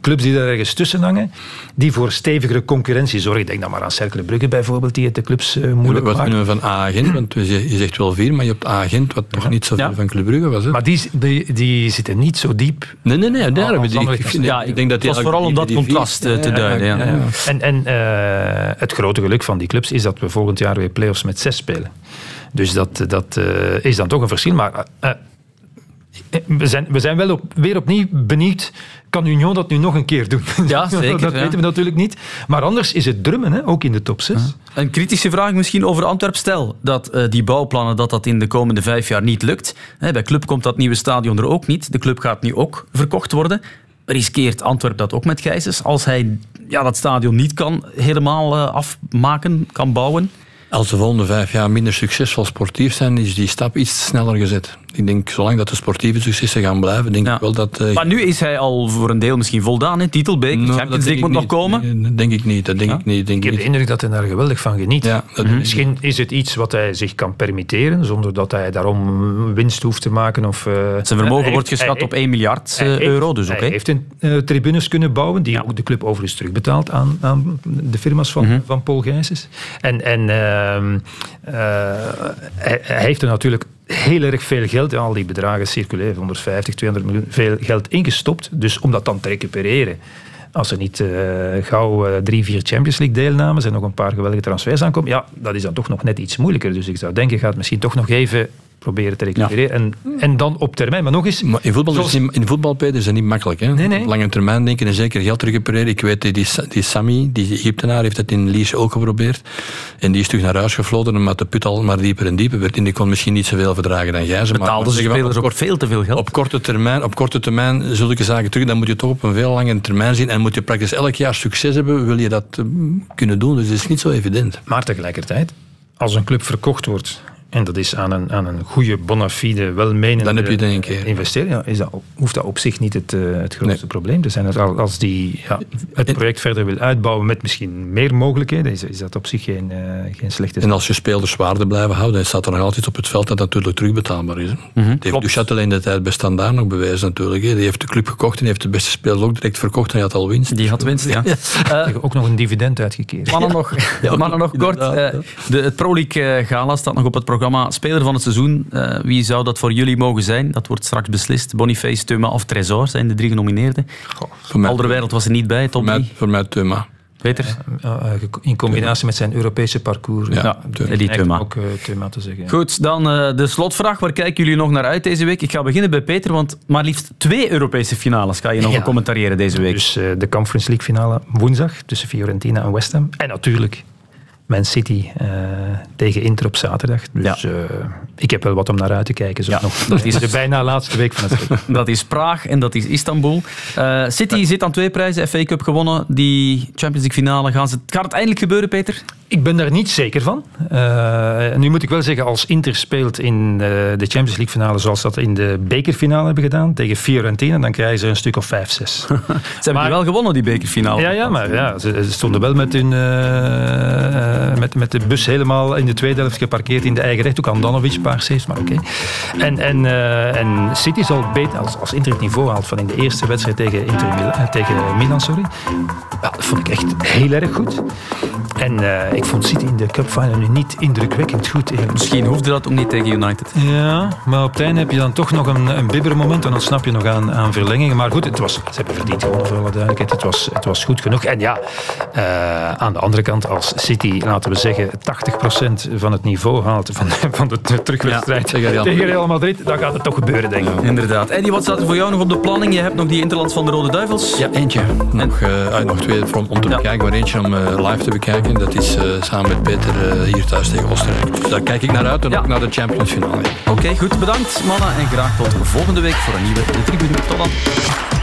clubs die daar ergens tussen hangen, die voor stevigere concurrentie zorgen. Ik denk dan maar aan Cercle Brugge bijvoorbeeld, die het de clubs uh, moeilijk Wat maken. kunnen we van A-agent? Want je zegt wel vier, maar je hebt agent wat toch niet zo veel ja. van Club Brugge was. Hè? Maar die, die, die zitten niet zo diep. Nee, nee, nee. Daar hebben die, ik, ja, ik denk dat het was vooral om dat contrast vier, te duiden. En, en uh, het grote geluk van die clubs is dat we volgend jaar weer play-offs met zes spelen. Dus dat, dat uh, is dan toch een verschil. Maar uh, we zijn, we zijn wel op, weer opnieuw benieuwd. Kan Union dat nu nog een keer doen? Ja, zeker. dat ja. weten we natuurlijk niet. Maar anders is het drummen, hè, ook in de top 6. Ja. Een kritische vraag misschien over Antwerp. Stel dat uh, die bouwplannen dat dat in de komende vijf jaar niet lukt. Hè, bij Club komt dat nieuwe stadion er ook niet. De club gaat nu ook verkocht worden. Riskeert Antwerp dat ook met Gijsens? Als hij ja, dat stadion niet kan helemaal uh, afmaken, kan bouwen? Als de volgende vijf jaar minder succesvol sportief zijn, is die stap iets sneller gezet. Ik denk, zolang dat de sportieve successen gaan blijven, denk ja. ik wel dat... Uh, maar nu is hij al voor een deel misschien voldaan, in titelbeker. No, Champions League moet nog komen. Dat denk ik niet. Dat denk ja? ik niet. Denk ik heb niet. de indruk dat hij daar geweldig van geniet. Ja. Misschien is het iets wat hij zich kan permitteren, zonder dat hij daarom winst hoeft te maken. Of, uh, Zijn vermogen wordt geschat op 1 miljard heeft, euro. Dus hij okay. heeft een, uh, tribunes kunnen bouwen, die ook de club overigens terugbetaalt aan, aan de firma's van, mm-hmm. van Paul Gijsens. En, en heeft er natuurlijk heel erg veel geld, al die bedragen circuleren, 150, 200 miljoen, veel geld ingestopt. Dus om dat dan te recupereren, als er niet uh, gauw uh, drie, vier Champions League deelnames en nog een paar geweldige transfers aankomen, ja, dat is dan toch nog net iets moeilijker. Dus ik zou denken, gaat misschien toch nog even proberen te recupereren. Ja. En, en dan op termijn. Maar nog eens... Maar in voetbal, zoals... is, in voetbal Peter, is dat niet makkelijk. Hè? Nee, nee. Op lange termijn denken en zeker geld recupereren. Ik weet, die, die Sami, die Egyptenaar, heeft dat in Lies ook geprobeerd. En die is terug naar huis gefloten, omdat de put al maar dieper en dieper werd. En die kon misschien niet zoveel verdragen dan jij. Betaalde ze spelers ook veel te veel geld. Op korte termijn, op korte termijn zulke zaken terug. Dan moet je toch op een veel langere termijn zien. En moet je praktisch elk jaar succes hebben, wil je dat uh, kunnen doen. Dus het is niet zo evident. Maar tegelijkertijd, als een club verkocht wordt en dat is aan een, aan een goede, bona fide, welmenende Dan heb je denk ik, investering. Ja, is dat, hoeft dat op zich niet het, uh, het grootste nee. probleem te zijn. Als die ja, het project verder wil uitbouwen met misschien meer mogelijkheden, is, is dat op zich geen, uh, geen slechte En als je spelers waarde blijven houden, dan staat er nog altijd op het veld dat dat natuurlijk terugbetaalbaar is. Mm-hmm. Die heeft Duchatel in de tijd bij Standaard nog bewezen natuurlijk. Hè. Die heeft de club gekocht en heeft de beste spelers ook direct verkocht en hij had al winst. Die had winst, ja. ja. Uh, ook nog een dividend uitgekeerd. Mannen nog, ja, mannen nog kort. de, het Pro League gala staat nog op het programma Speler van het seizoen, uh, wie zou dat voor jullie mogen zijn? Dat wordt straks beslist. Boniface, Thuma of Tresor zijn de drie genomineerden. Alderwereld was er niet bij, top voor mij, voor mij Thuma. Peter? Uh, in combinatie met zijn Europese parcours. Ja, ja die Thuma. Ook uh, Thuma te zeggen. Goed, dan uh, de slotvraag. Waar kijken jullie nog naar uit deze week? Ik ga beginnen bij Peter, want maar liefst twee Europese finales ga je nog ja. commentariëren deze week. Dus de Conference League finale woensdag tussen Fiorentina en West Ham. En natuurlijk Man City uh, tegen Inter op zaterdag. Dus ja. uh, ik heb wel wat om naar uit te kijken. Zo ja. nog. Dat is de bijna laatste week van het seizoen. dat is Praag en dat is Istanbul. Uh, City zit aan twee prijzen, FA Cup gewonnen. Die Champions League finale, gaan ze, gaat het eindelijk gebeuren, Peter? Ik ben daar niet zeker van. nu moet ik wel zeggen, als Inter speelt in de Champions League finale zoals dat in de bekerfinale hebben gedaan, tegen Fiorentina, dan krijgen ze een stuk of 5-6. ze hebben maar, wel gewonnen, die bekerfinale. Ja, ja maar ja, ze, ze stonden wel met hun met, met de bus helemaal in de tweede helft geparkeerd in de eigen recht. Ook Andanovic een paar saves, maar oké. Okay. En, en, uh, en City zal beter, als, als Inter het niveau haalt van in de eerste wedstrijd tegen, Inter Milan, tegen Milan, sorry. Ja, dat vond ik echt heel erg goed. En uh, ik vond City in de Cup Final nu niet indrukwekkend goed. Misschien hoefde dat ook niet tegen United. Ja, maar op het einde heb je dan toch nog een, een bibbermoment en dan snap je nog aan, aan verlengingen. Maar goed, het was, ze hebben verdiend gewonnen voor alle duidelijkheid. Het was, het was goed genoeg. En ja, aan de andere kant, als City, laten we zeggen, 80% van het niveau haalt van, van de, terugwedstrijd ja, tegen Real Madrid, dan gaat het toch gebeuren, denk ik. Inderdaad. Eddie, wat staat er voor jou nog op de planning? Je hebt nog die Interlands van de Rode Duivels. Ja, eentje. Nog, uh, nog twee om te bekijken, maar eentje om live te bekijken. Dat is uh, samen met Peter uh, hier thuis tegen Oostenrijk. Dus daar kijk ik naar uit en ja. ook naar de Champions finale. Oké, okay, goed. Bedankt mannen en graag tot volgende week voor een nieuwe De Tribune. Tot dan.